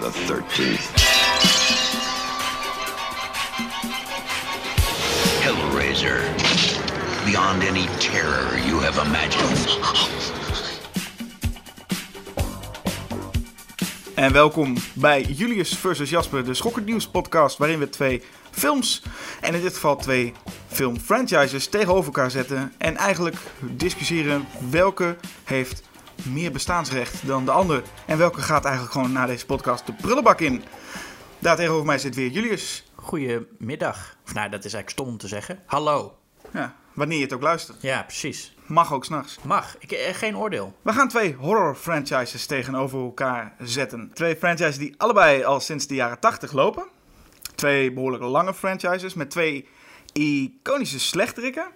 the 13th. Hellraiser. Beyond any terror you have imagined. En welkom bij Julius versus Jasper, de Schokkend Nieuws podcast, waarin we twee films, en in dit geval twee filmfranchises, tegenover elkaar zetten. En eigenlijk discussiëren welke heeft meer bestaansrecht dan de ander. En welke gaat eigenlijk gewoon na deze podcast de prullenbak in. Daar tegenover mij zit weer Julius. Goedemiddag. Of nou, dat is eigenlijk stom om te zeggen. Hallo. Ja, wanneer je het ook luistert. Ja, precies. Mag ook s'nachts. Mag. Ik, eh, geen oordeel. We gaan twee horror franchises tegenover elkaar zetten. Twee franchises die allebei al sinds de jaren 80 lopen. Twee behoorlijk lange franchises met twee iconische slechterikken.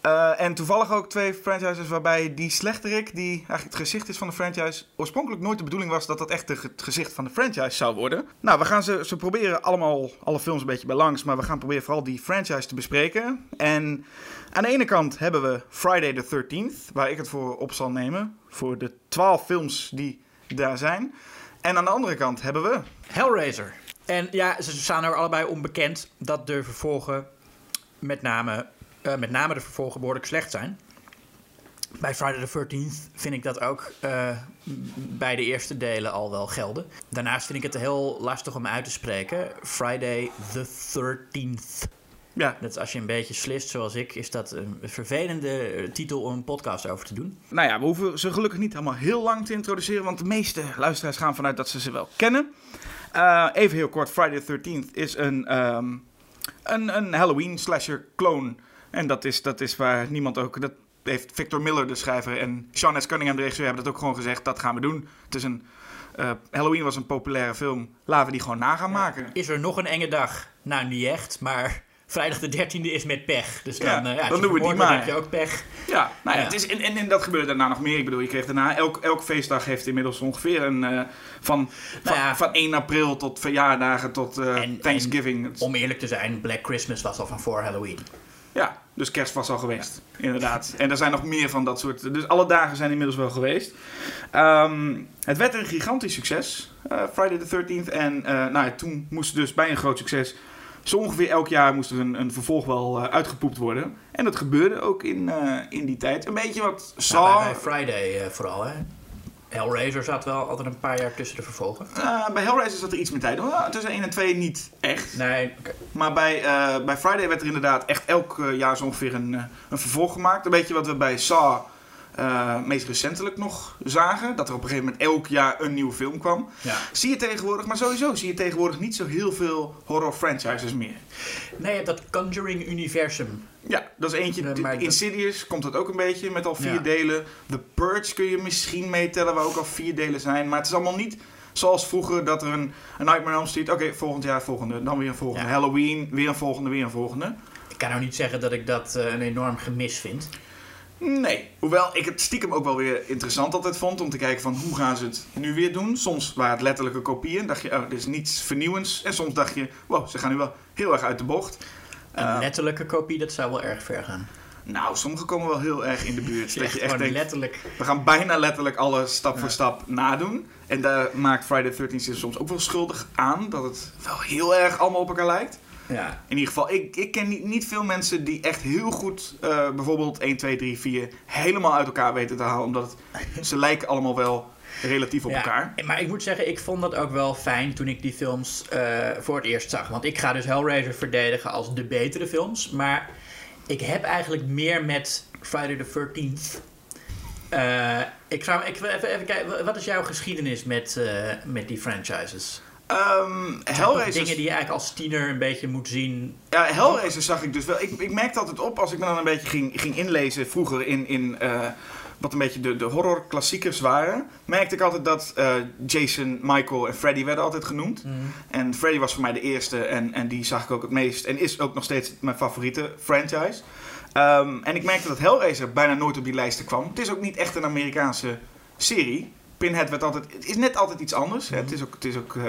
Eh, en toevallig ook twee franchises waarbij die slechterik, die eigenlijk het gezicht is van de franchise, oorspronkelijk nooit de bedoeling was dat dat echt het gezicht van de franchise zou worden. Nou, we gaan ze, ze proberen allemaal, alle films een beetje bij langs, maar we gaan proberen vooral die franchise te bespreken. En aan de ene kant hebben we Friday the 13th, waar ik het voor op zal nemen, voor de 12 films die daar zijn. En aan de andere kant hebben we Hellraiser. En ja, ze staan er allebei onbekend dat de vervolgen met name, eh, met name de vervolgen behoorlijk slecht zijn. Bij Friday the 13th vind ik dat ook eh, bij de eerste delen al wel gelden. Daarnaast vind ik het heel lastig om uit te spreken. Friday the 13th. ja, Dat is als je een beetje slist zoals ik, is dat een vervelende eh, titel om een podcast over te doen. Nou ja, we hoeven ze gelukkig niet allemaal heel lang te introduceren, want de meeste luisteraars gaan vanuit dat ze ze wel kennen. Even heel kort, Friday the 13th is een, ehm, een, een Halloween slasher clone. En dat is, dat is waar niemand ook... Dat heeft Victor Miller, de schrijver, en Sean S. Cunningham, de regisseur, hebben dat ook gewoon gezegd. Dat gaan we doen. Het is een... eh, Halloween was een populaire film. Laten we die gewoon na gaan maken. Is er nog een enge dag? Nou, niet echt, maar vrijdag de 13e is met pech. Dus dan, Ja, eh, ja, dan je doen we die maar. heb je ook pech. Ja, nou ja, Ja. Het is, en, en, en dat gebeurde daarna nog meer. Ik bedoel, je kreeg daarna... Elk, elk feestdag heeft inmiddels ongeveer een... eh, van, Nou ja. van 1 april tot verjaardagen tot eh, En- Thanksgiving. Om eerlijk te zijn, Black Christmas was al van voor Halloween. Ja, dus kerst was al geweest. Inderdaad. En er zijn nog meer van dat soort... Dus alle dagen zijn inmiddels wel geweest. Ehm, het werd een gigantisch succes. eh, Friday the 13th. En eh, nou ja, toen moest dus bij een groot succes... Zo ongeveer elk jaar moest er een, een vervolg wel eh, uitgepoept worden. En dat gebeurde ook in, in die tijd. Een beetje wat Saw... Bij, bij Friday vooral, hè. Hellraiser zat wel altijd een paar jaar tussen de vervolgen. Eh, bij Hellraiser zat er iets meer tijd. Oh, tussen 1 en 2 niet echt. Nee. Maar bij, eh, bij Friday werd er inderdaad echt elk eh, jaar zo ongeveer een, een vervolg gemaakt. Een beetje wat we bij Saw eh, meest recentelijk nog zagen. Dat er op een gegeven moment elk jaar een nieuwe film kwam. ja. Zie je tegenwoordig, maar sowieso zie je tegenwoordig niet zo heel veel horror franchises meer. Nee, je hebt dat Conjuring-universum. Ja, dat is eentje. Maar dat- Insidious komt dat ook een beetje met al vier Ja. delen. The Purge kun je misschien meetellen, waar ook al vier delen zijn. Maar het is allemaal niet zoals vroeger dat er een, een Nightmare on Elm Street... Oké, volgend jaar volgende, dan weer een volgende. Ja. Halloween, weer een volgende, weer een volgende. Ik kan nou niet zeggen dat ik dat eh, een enorm gemis vind. Nee. Hoewel ik het stiekem ook wel weer interessant altijd vond om te kijken van hoe gaan ze het nu weer doen. Soms waren het letterlijke kopieën. dacht je, oh, dit is niets vernieuwends. En soms dacht je, wow, ze gaan nu wel heel erg uit de bocht. Een Eh, letterlijke kopie, dat zou wel erg ver gaan. nou, sommige komen wel heel erg in de buurt. Dat je echt denkt, letterlijk. we gaan bijna letterlijk alles stap Ja. voor stap nadoen. En daar maakt Friday the 13th zich soms ook wel schuldig aan. Dat het wel heel erg allemaal op elkaar lijkt. Ja. In ieder geval, ik, ik ken niet, niet veel mensen die echt heel goed eh, bijvoorbeeld 1, 2, 3, 4 helemaal uit elkaar weten te halen. Omdat het, ze lijken allemaal wel relatief op Ja, elkaar. Maar ik moet zeggen, ik vond dat ook wel fijn toen ik die films eh, voor het eerst zag. Want ik ga dus Hellraiser verdedigen als de betere films. Maar ik heb eigenlijk meer met Friday the 13th. Eh, ik zou ik, wil even, even kijken, wat is jouw geschiedenis met, met die franchises? Toch Hellraiser, dingen die je eigenlijk als tiener een beetje moet zien. ja, Hellraiser zag ik dus wel. Ik, ik merkte altijd op als ik me dan een beetje ging, ging inlezen vroeger in, in eh, wat een beetje de, de horror klassiekers waren. Merkte ik altijd dat eh, Jason, Michael en Freddy werden altijd genoemd. En Freddy was voor mij de eerste en, en die zag ik ook het meest. En is ook nog steeds mijn favoriete franchise. Ehm, en ik merkte dat Hellraiser bijna nooit op die lijsten kwam. Het is ook niet echt een Amerikaanse serie. Pinhead werd altijd, het is net altijd iets anders. hè. Het is ook, het is ook eh,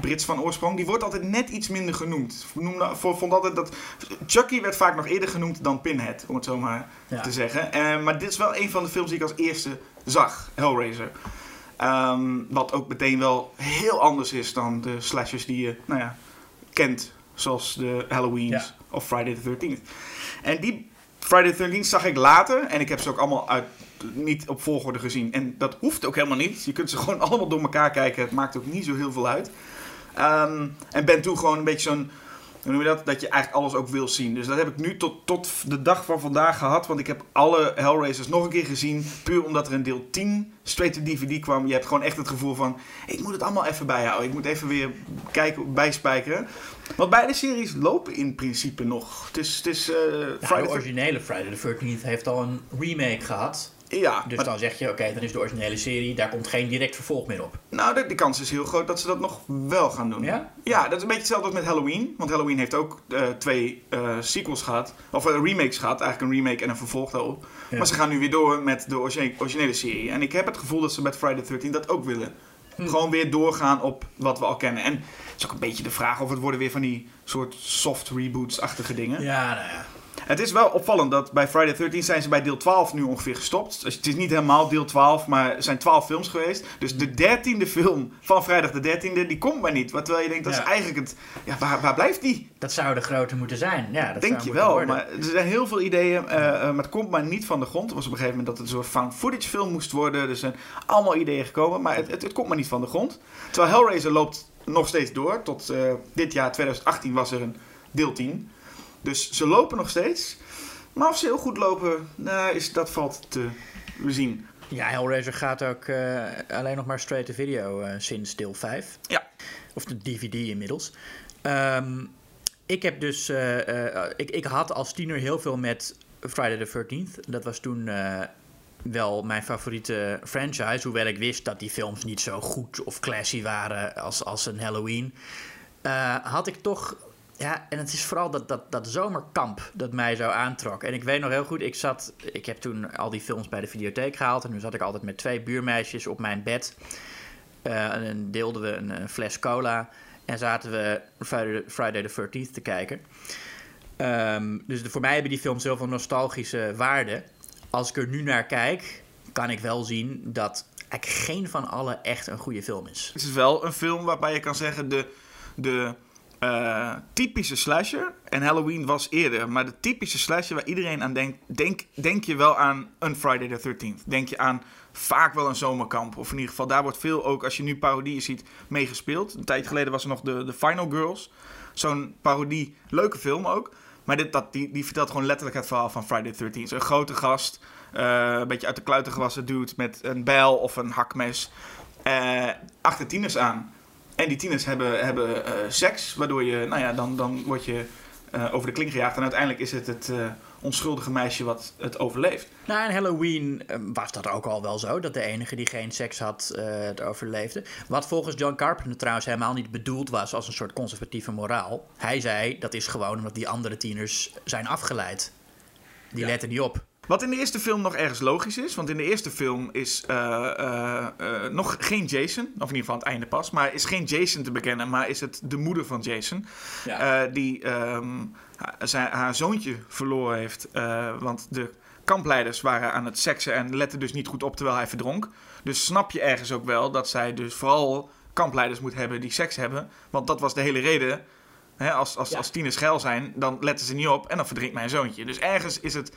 Brits van oorsprong. Die wordt altijd net iets minder genoemd. Noemde, vond altijd dat Chucky werd vaak nog eerder genoemd dan Pinhead, om het zo maar Ja. te zeggen. Eh, maar dit is wel een van de films die ik als eerste zag, Hellraiser. Ehm, wat ook meteen wel heel anders is dan de slashers die je nou ja, kent. Zoals de Halloween's Ja. of Friday the 13th. En die Friday the 13th zag ik later. En ik heb ze ook allemaal uit, niet op volgorde gezien. En dat hoeft ook helemaal niet. Je kunt ze gewoon allemaal door elkaar kijken. Het maakt ook niet zo heel veel uit. Ehm, en ben toen gewoon een beetje zo'n... Hoe noem je dat? Dat je eigenlijk alles ook wil zien. Dus dat heb ik nu tot, tot de dag van vandaag gehad. Want ik heb alle Hellraisers nog een keer gezien. Puur omdat er een deel 10 straight to DVD kwam. Je hebt gewoon echt het gevoel van... Ik moet het allemaal even bijhouden. Ik moet even weer kijken, bijspijkeren. Want beide series lopen in principe nog. Het is... Het is eh, Ja, de originele Friday the 13th heeft al een remake gehad. Ja, Dus maar- dan zeg je, oké, dan is de originele serie, daar komt geen direct vervolg meer op. Nou, de, de kans is heel groot dat ze dat nog wel gaan doen. Ja? Ja, dat is een beetje hetzelfde als met Halloween. Want Halloween heeft ook eh, twee eh, sequels gehad. Of eh, remakes gehad. Eigenlijk een remake en een vervolg daarop. Ja. Maar ze gaan nu weer door met de origine- originele serie. En ik heb het gevoel dat ze met Friday the 13 dat ook willen. Hm. Gewoon weer doorgaan op wat we al kennen. En het is ook een beetje de vraag of het worden weer van die soort soft reboots-achtige dingen. Ja, nou ja. Het is wel opvallend dat bij Friday the 13 zijn ze bij deel 12 nu ongeveer gestopt. Dus het is niet helemaal deel 12, maar er zijn 12 films geweest. Dus de dertiende film van vrijdag de 13e, die komt maar niet. Wat Terwijl je denkt, dat Ja. is eigenlijk het... Ja, waar, waar blijft die? Dat zou de grote moeten zijn. Ja, dat Denk je wel. worden. Maar er zijn heel veel ideeën, eh, eh, maar het komt maar niet van de grond. Er was op een gegeven moment dat het een soort found footage film moest worden. Er zijn allemaal ideeën gekomen, maar het, het, het komt maar niet van de grond. Terwijl Hellraiser loopt nog steeds door. Tot eh, dit jaar, 2018, was er een deel 10. Dus ze lopen nog steeds. Maar of ze heel goed lopen, nou, is, dat valt te zien. Ja, Hellraiser gaat ook eh, alleen nog maar straight to video eh, sinds deel 5. Ja. Of de DVD inmiddels. Ehm, ik heb dus... eh, ik, ik had als tiener heel veel met Friday the 13th. Dat was toen wel mijn favoriete franchise. Hoewel ik wist dat die films niet zo goed of classy waren als, als een Halloween. had ik toch... Ja, en het is vooral dat, dat, dat zomerkamp dat mij zo aantrok. En ik weet nog heel goed, ik zat... Ik heb toen al die films bij de videotheek gehaald. En toen zat ik altijd met twee buurmeisjes op mijn bed. Eh, en deelden we een, fles cola. En zaten we Friday, the 13th te kijken. Ehm, dus voor mij hebben die films heel veel nostalgische waarde. Als ik er nu naar kijk, kan ik wel zien dat eigenlijk geen van alle echt een goede film is. Het is wel een film waarbij je kan zeggen de, de eh, typische slasher. En Halloween was eerder. Maar de typische slasher waar iedereen aan denkt. Denk, denk je wel aan een Friday the 13th. Denk je aan vaak wel een zomerkamp. Of in ieder geval daar wordt veel ook als je nu parodieën ziet meegespeeld. Een tijd geleden was er nog de, de Final Girls. Zo'n parodie. Leuke film ook. Maar dit, dat, die, die vertelt gewoon letterlijk het verhaal van Friday the 13th. Een grote gast. eh, een beetje uit de kluiten gewassen dude met een bijl of een hakmes. eh achter tieners aan. En die tieners hebben, hebben eh, seks, waardoor je, nou ja, dan, dan word je eh, over de kling gejaagd. En uiteindelijk is het het eh, onschuldige meisje wat het overleeft. Nou, in Halloween was dat ook al wel zo. Dat de enige die geen seks had, het overleefde. Wat volgens John Carpenter trouwens helemaal niet bedoeld was als een soort conservatieve moraal. Hij zei dat is gewoon omdat die andere tieners zijn afgeleid. Die letten niet op. Wat in de eerste film nog ergens logisch is, want in de eerste film is eh, eh, eh, nog geen Jason, of in ieder geval aan het einde pas, maar is geen Jason te bekennen, maar is het de moeder van Jason, Ja. die zijn, haar zoontje verloren heeft, want de kampleiders waren aan het seksen en letten dus niet goed op terwijl hij verdronk. Dus snap je ergens ook wel dat zij dus vooral kampleiders moet hebben die seks hebben, want dat was de hele reden. Hè, als, als, Ja. als tieners geil zijn, dan letten ze niet op en dan verdrinkt mijn zoontje. Dus ergens is het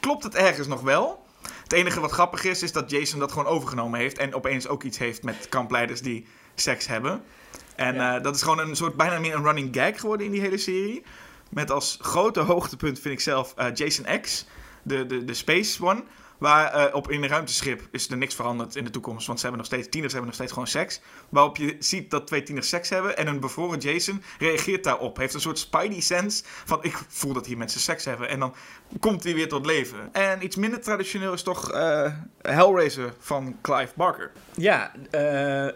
klopt het ergens nog wel. Het enige wat grappig is, is dat Jason dat gewoon overgenomen heeft. En opeens ook iets heeft met kampleiders die seks hebben. En Ja. eh, dat is gewoon een soort bijna meer een running gag geworden in die hele serie. Met als grote hoogtepunt vind ik zelf eh, Jason X, de, de, de Space One. Waar eh, op in een ruimteschip is er niks veranderd in de toekomst. Want ze hebben nog steeds, tieners hebben nog steeds gewoon seks. Waarop je ziet dat twee tieners seks hebben. En een bevroren Jason reageert daarop. Heeft een soort spidey sense van ik voel dat hier mensen seks hebben. En dan komt hij weer tot leven. En iets minder traditioneel is toch eh, Hellraiser van Clive Barker. Ja, eh,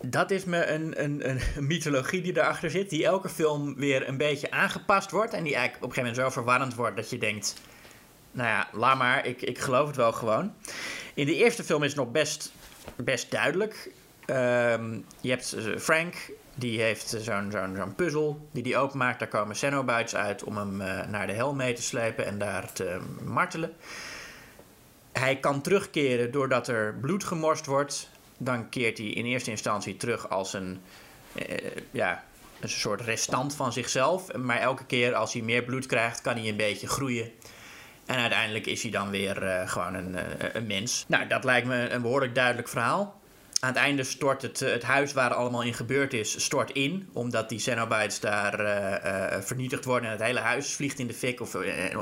dat is me een, een, een mythologie die erachter zit. Die elke film weer een beetje aangepast wordt. En die eigenlijk op een gegeven moment zo verwarrend wordt dat je denkt... Nou ja, laat maar, ik, ik geloof het wel gewoon. In de eerste film is het nog best, best duidelijk. Ehm, je hebt eh, Frank, die heeft eh, zo'n zo'n zo'n puzzel die die openmaakt. Daar komen Cenobites uit om hem eh, naar de hel mee te slepen en daar te martelen. Hij kan terugkeren doordat er bloed gemorst wordt. dan keert hij in eerste instantie terug als een, ja, een soort restant van zichzelf. Maar elke keer als hij meer bloed krijgt, kan hij een beetje groeien. En uiteindelijk is hij dan weer eh, gewoon een, eh, een mens. Nou, dat lijkt me een behoorlijk duidelijk verhaal. Aan het einde stort het, eh, het huis waar het allemaal in gebeurd is, stort in. Omdat die Cenobites daar vernietigd worden en het hele huis vliegt in de fik. Of,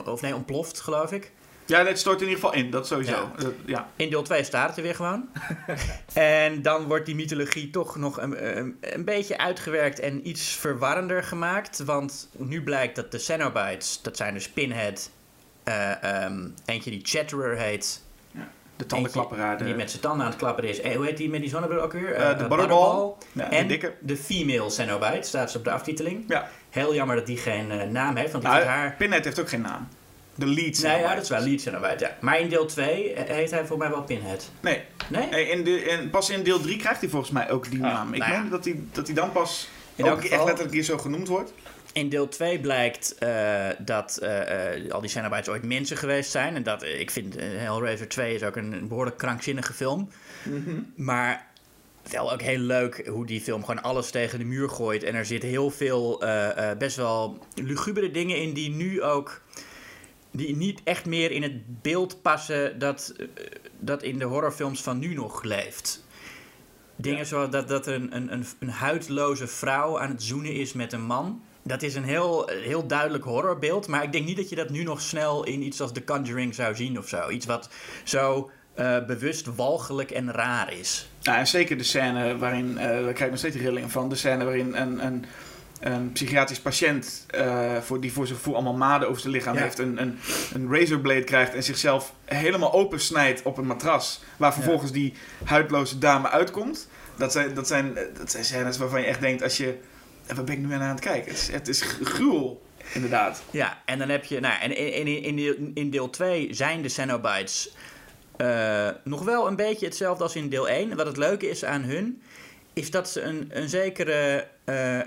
of nee, ontploft, geloof ik. Ja, dit stort in ieder geval in, dat sowieso. Ja. Dat- ja. In deel 2 staat het er weer gewoon. en dan wordt die mythologie toch nog een, een, een beetje uitgewerkt en iets verwarrender gemaakt. Want nu blijkt dat de Cenobites, dat zijn dus Pinhead, eh, ehm, eentje die Chatterer heet. De tandenklapperaar. Die De, met zijn tanden aan het klapperen is. En hoe heet die met die zonnebril ook weer? Eh, Eh, de eh, Butterball. Ja, de en dikke. de female Cenobite staat ze op de aftiteling. ja. Heel jammer dat die geen eh, naam heeft, want die Nou, haar... Pinhead heeft ook geen naam. De lead. Nee, Cenobite. ja, dat is wel lead Cenobite, ja. Maar in deel 2 heet hij voor mij wel Pinhead. Nee, Nee? nee in de, in, pas in deel 3 krijgt hij volgens mij ook die naam. Ik nou ja. meen dat hij, dat hij dan pas In ook echt letterlijk hier zo genoemd wordt. In deel 2 blijkt eh, dat eh, eh, al die Cenobites ooit mensen geweest zijn. En dat, ik vind Hellraiser 2 is ook een, een behoorlijk krankzinnige film. Maar wel ook heel leuk hoe die film gewoon alles tegen de muur gooit. En er zit heel veel best wel lugubere dingen in die nu ook... Die niet echt meer in het beeld passen dat, dat in de horrorfilms van nu nog leeft. Dingen zoals dat, dat er een, een, een, een huidloze vrouw aan het zoenen is met een man. Dat is een heel, heel duidelijk horrorbeeld. Maar ik denk niet dat je dat nu nog snel in iets als The Conjuring zou zien of zo. Iets wat zo eh, bewust walgelijk en raar is. Nou, en zeker de scène waarin, eh daar krijg ik nog steeds rillingen van, de scène waarin een, een, een psychiatrisch patiënt eh, voor, die voor zijn gevoel allemaal maden over zijn lichaam Ja. heeft, een, een, een razorblade krijgt en zichzelf helemaal opensnijdt op een matras, waar vervolgens die huidloze dame uitkomt. Dat zijn, dat, zijn, dat zijn scènes waarvan je echt denkt, als je, eh, waar ben ik nu aan het kijken? Het is, het is gruwel, inderdaad. Ja, en dan heb je... Nou, en in, in, in deel 2 zijn de Cenobites eh, nog wel een beetje hetzelfde als in deel 1. Wat het leuke is aan hun, is dat ze een, een zekere eh,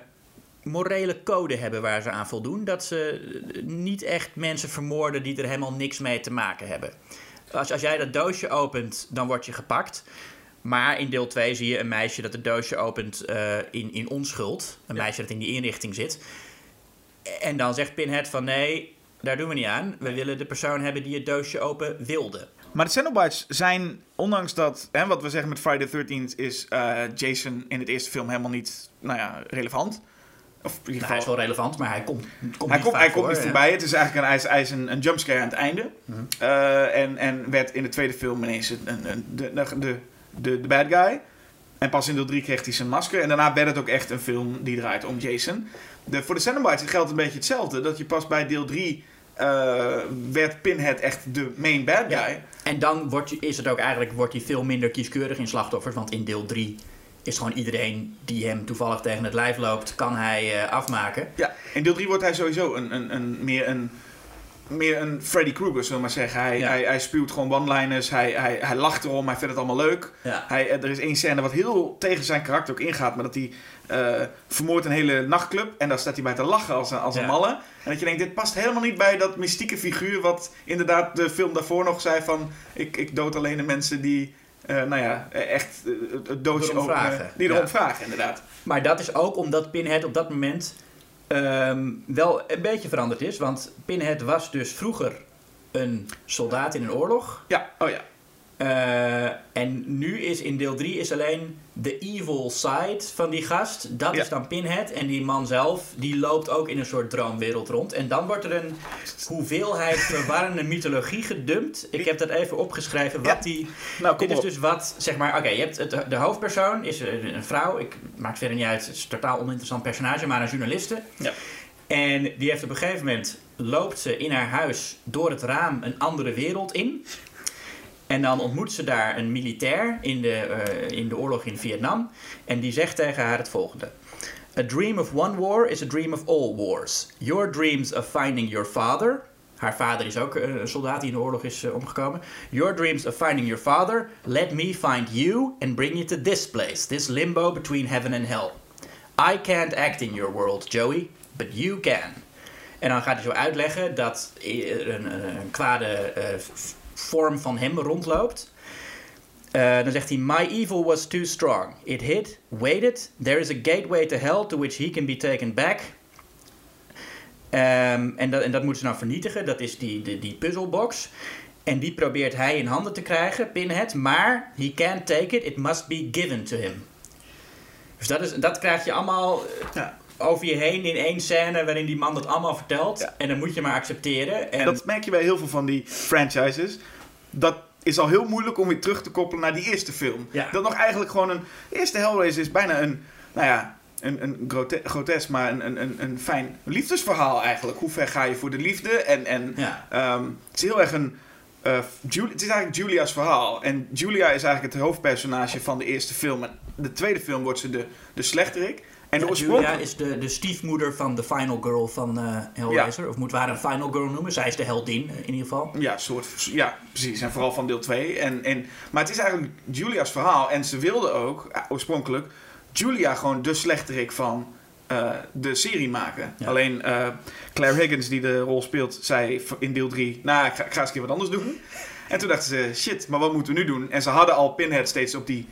morele code hebben waar ze aan voldoen. Dat ze niet echt mensen vermoorden die er helemaal niks mee te maken hebben. Als, als jij dat doosje opent, dan word je gepakt. Maar in deel 2 zie je een meisje dat het doosje opent eh, in, in onschuld. Een meisje dat in die inrichting zit. En dan zegt Pinhead van nee, daar doen we niet aan. We willen de persoon hebben die het doosje open wilde. Maar de Cenobites zijn, ondanks dat, hè, wat we zeggen met Friday the 13th, is eh, Jason in het eerste film helemaal niet, nou ja, relevant. Of in ieder Nou, hij is geval, wel relevant, maar hij komt, komt hij niet komt, hij komt niet voorbij. Het is eigenlijk een, hij is, hij is een, een jumpscare aan het einde. Mhm. Eh, en, en werd in de tweede film ineens een, een, een- de, de, de, de, de bad guy. En pas in deel 3 kreeg hij zijn masker. En daarna werd het ook echt een film die draait om Jason. De, voor de Cenobites geldt een beetje hetzelfde. Dat je pas bij deel 3 eh, werd Pinhead echt de main bad guy. Ja. En dan wordt, is het ook eigenlijk wordt hij veel minder kieskeurig in slachtoffers. Want in deel 3 is gewoon iedereen die hem toevallig tegen het lijf loopt, kan hij eh, afmaken. Ja, in deel 3 wordt hij sowieso een, een, een, meer een meer een Freddy Krueger, zullen we maar zeggen. Hij, Ja. hij, hij spuwt gewoon one-liners, hij, hij, hij lacht erom, hij vindt het allemaal leuk. Ja. Hij, er is één scène wat heel tegen zijn karakter ook ingaat, maar dat hij eh, vermoordt een hele nachtclub en daar staat hij bij te lachen als een, als een Ja. malle. En dat je denkt, dit past helemaal niet bij dat mystieke figuur wat inderdaad de film daarvoor nog zei van, ik, ik dood alleen de mensen die, eh, nou ja, echt eh, het- openen. vragen. Die erom vragen, inderdaad. Maar dat is ook omdat Pinhead op dat moment ehm, wel een beetje veranderd is. Want Pinhead was dus vroeger een soldaat in een oorlog. Ja, oh ja. Eh, en nu is in deel 3 is alleen de evil side van die gast. Dat Ja. is dan Pinhead. En die man zelf, die loopt ook in een soort droomwereld rond. En dan wordt er een hoeveelheid verwarrende mythologie gedumpt. Ik heb dat even opgeschreven. Wat Ja. die... Nou, Dit is op. dus wat, zeg maar, oké, je hebt het, de hoofdpersoon is een een vrouw. Ik maakt verder niet uit, het is een totaal oninteressant personage, maar een journaliste. Ja. En die heeft op een gegeven moment, loopt ze in haar huis door het raam een andere wereld in. En dan ontmoet ze daar een militair in de, eh, in de oorlog in Vietnam. En die zegt tegen haar het volgende. A dream of one war is a dream of all wars. Your dreams of finding your father. Haar vader is ook eh, een soldaat die in de oorlog is eh, omgekomen. Your dreams of finding your father. Let me find you and bring you to this place. This limbo between heaven and hell. I can't act in your world, Joey, but you can. En dan gaat hij zo uitleggen dat een, een, kwade vorm van hem rondloopt. Eh, dan zegt hij: My evil was too strong. It hid, waited. There is a gateway to hell to which he can be taken back. Ehm, en, dat, en dat moeten ze nou vernietigen. Dat is die, die, die puzzelbox. En die probeert hij in handen te krijgen, Pinhead. Maar he can't take it. It must be given to him. Dus dat, is, dat krijg je allemaal eh, Ja. Over je heen in één scène waarin die man dat allemaal vertelt. Ja. En dan moet je maar accepteren. En Dat merk je bij heel veel van die franchises. Dat is al heel moeilijk om weer terug te koppelen naar die eerste film. Ja. Dat nog eigenlijk gewoon een... Eerste Hellraiser is bijna een... Nou ja, een, een grote, grotesk, maar een, een, een, fijn liefdesverhaal eigenlijk. Hoe ver ga je voor de liefde? En, en Ja. ehm, het is heel erg een... eh, het is eigenlijk Julia's verhaal. En Julia is eigenlijk het hoofdpersonage van de eerste film. En de tweede film wordt ze de, de slechterik. En de Julia is de, de stiefmoeder van de final girl van eh, Hellraiser. Of moeten we haar een final girl noemen? Zij is de heldin eh, in ieder geval. Ja, soort, ja, precies. En vooral van deel 2. En, en, maar het is eigenlijk Julia's verhaal. En ze wilde ook, eh, oorspronkelijk, Julia gewoon de slechterik van de serie maken. Ja. Alleen Claire Higgins, die de rol speelt, zei in deel 3... Nou, ik ga, ik ga eens een keer wat anders doen. En toen dachten ze, shit, maar wat moeten we nu doen? En ze hadden al Pinhead steeds op die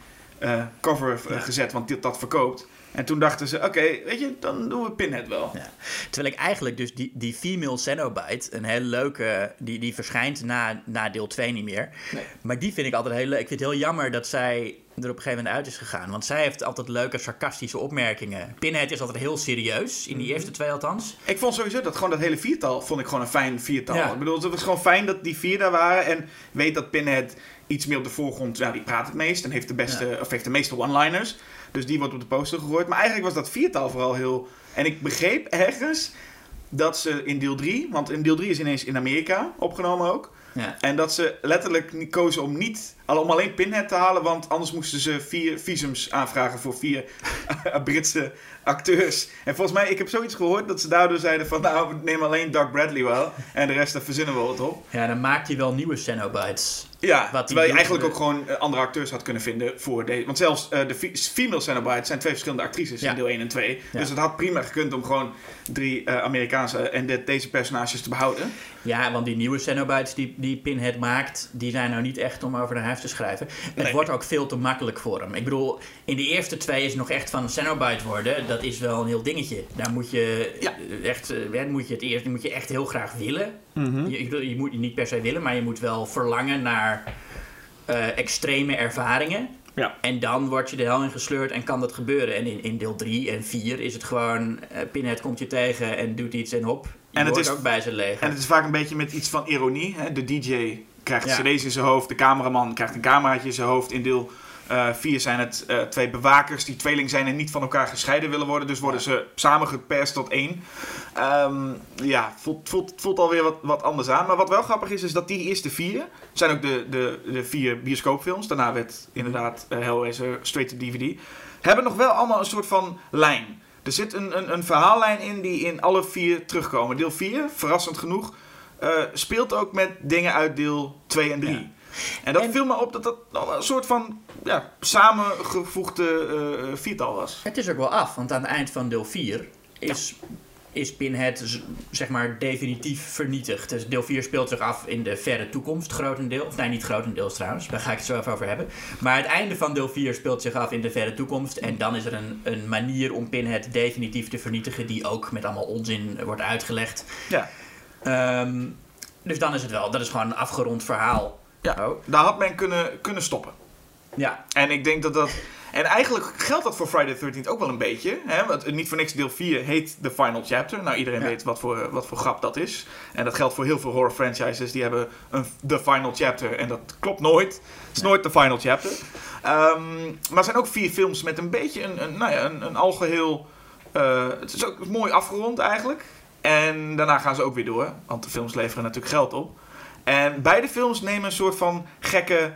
cover Ja. gezet, want dit, dat verkoopt. En toen dachten ze, oké, weet je, dan doen we Pinhead wel. Ja. Terwijl ik eigenlijk dus die, die female Cenobite, een hele leuke, die, die verschijnt na, na deel 2 niet meer. Nee. Maar die vind ik altijd heel leuk. Ik vind het heel jammer dat zij er op een gegeven moment uit is gegaan. Want zij heeft altijd leuke sarcastische opmerkingen. Pinhead is altijd heel serieus, in die Mhm. eerste twee althans. Ik vond sowieso dat gewoon dat hele viertal vond ik gewoon een fijn viertal. Ja. Ik bedoel, het was gewoon fijn dat die vier daar waren. En weet dat Pinhead iets meer op de voorgrond, ja, die praat het meest en heeft de beste, of heeft de meeste one-liners. Dus die wordt op de poster gegooid. Maar eigenlijk was dat viertal vooral heel. En ik begreep ergens dat ze in deel 3, want in deel 3 is ineens in Amerika opgenomen ook. Ja. En dat ze letterlijk kozen om niet, om alleen Pinhead te halen, want anders moesten ze vier visums aanvragen voor vier Britse acteurs. En volgens mij, ik heb zoiets gehoord dat ze daardoor zeiden van, nou, nemen alleen Doug Bradley wel en de rest daar verzinnen we wat op. ja, dan maakt hij wel nieuwe Cenobites. Ja, Wat terwijl je eigenlijk ook gewoon eh, andere acteurs had kunnen vinden voor deze. Want zelfs eh, de fe- female Cenobites zijn twee verschillende actrices Ja. in deel 1 en 2. Ja. Dus het had prima gekund om gewoon drie eh, Amerikaanse en de- deze personages te behouden. Ja, want die nieuwe Cenobites die, die Pinhead maakt, die zijn nou niet echt om over naar huis te schrijven. Het Nee. wordt ook veel te makkelijk voor hem. Ik bedoel, in de eerste twee is nog echt van een Cenobite worden. Dat is wel een heel dingetje. Daar moet je Ja. eh, echt, eh, moet je het eerst, moet je echt heel graag willen. je, ik bedoel, je moet je niet per se willen, maar je moet wel verlangen naar eh, extreme ervaringen. Ja. En dan word je de hel in gesleurd en kan dat gebeuren. En in, in deel 3 en 4 is het gewoon... eh, Pinhead komt je tegen en doet iets en hop. Je En het is- ook bij zijn leger. En het is vaak een beetje met iets van ironie. Hè? De DJ krijgt Ja. cd's in zijn hoofd, de cameraman krijgt een cameraatje in zijn hoofd. In deel 4 zijn het eh, twee bewakers die tweeling zijn en niet van elkaar gescheiden willen worden. Dus worden ze samengeperst tot één. Ehm, ja, voelt, voelt, voelt alweer wat, wat anders aan. Maar wat wel grappig is, is dat die eerste vier zijn ook de, de, de vier bioscoopfilms. Daarna werd inderdaad eh, Hellraiser straight to DVD. Hebben nog wel allemaal een soort van lijn. Er zit een, een, een verhaallijn in die in alle vier terugkomen. Deel 4, verrassend genoeg, eh, speelt ook met dingen uit deel 2 en 3. Ja. En dat En- viel me op dat dat een soort van ja, samengevoegde eh, viertal was. Het is ook wel af, want aan het eind van deel 4 is, is Pinhead zeg maar definitief vernietigd. Dus deel 4 speelt zich af in de verre toekomst, grotendeels. Nee, niet grotendeels trouwens, daar ga ik het zo even over hebben. Maar het einde van deel 4 speelt zich af in de verre toekomst. En dan is er een, een manier om Pinhead definitief te vernietigen, die ook met allemaal onzin wordt uitgelegd. Ja. Ehm, dus dan is het wel, dat is gewoon een afgerond verhaal. Ja, Oh. daar had men kunnen, kunnen stoppen. Ja, En ik denk dat dat... En eigenlijk geldt dat voor Friday the 13th ook wel een beetje. Hè? Want niet voor niks deel 4 heet The Final Chapter. Nou, iedereen Ja. weet wat voor, wat voor grap dat is. En dat geldt voor heel veel horror franchises. Die hebben een The Final Chapter. En dat klopt nooit. Het is nooit The Final Chapter. Ehm, maar er zijn ook vier films met een beetje een, een, nou ja, een, een algeheel... eh, het is ook mooi afgerond eigenlijk. En daarna gaan ze ook weer door. Want de films leveren natuurlijk geld op. En beide films nemen een soort van gekke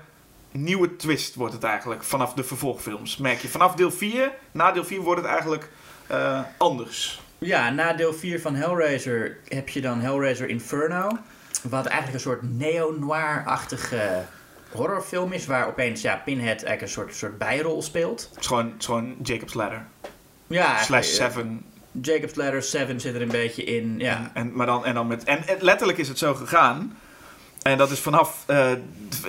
nieuwe twist wordt het eigenlijk vanaf de vervolgfilms. Merk je, vanaf deel 4, na deel 4 wordt het eigenlijk eh, anders. Ja, na deel 4 van Hellraiser heb je dan Hellraiser Inferno. Wat eigenlijk een soort neo-noir-achtige horrorfilm is. Waar opeens ja, Pinhead eigenlijk een soort, soort bijrol speelt. Het is gewoon, het is gewoon Jacob's Ladder. Ja, Slash eh, 7. Jacob's Ladder 7 zit er een beetje in. Ja, En, en, maar dan, en, dan met, en letterlijk is het zo gegaan. En dat is vanaf. eh,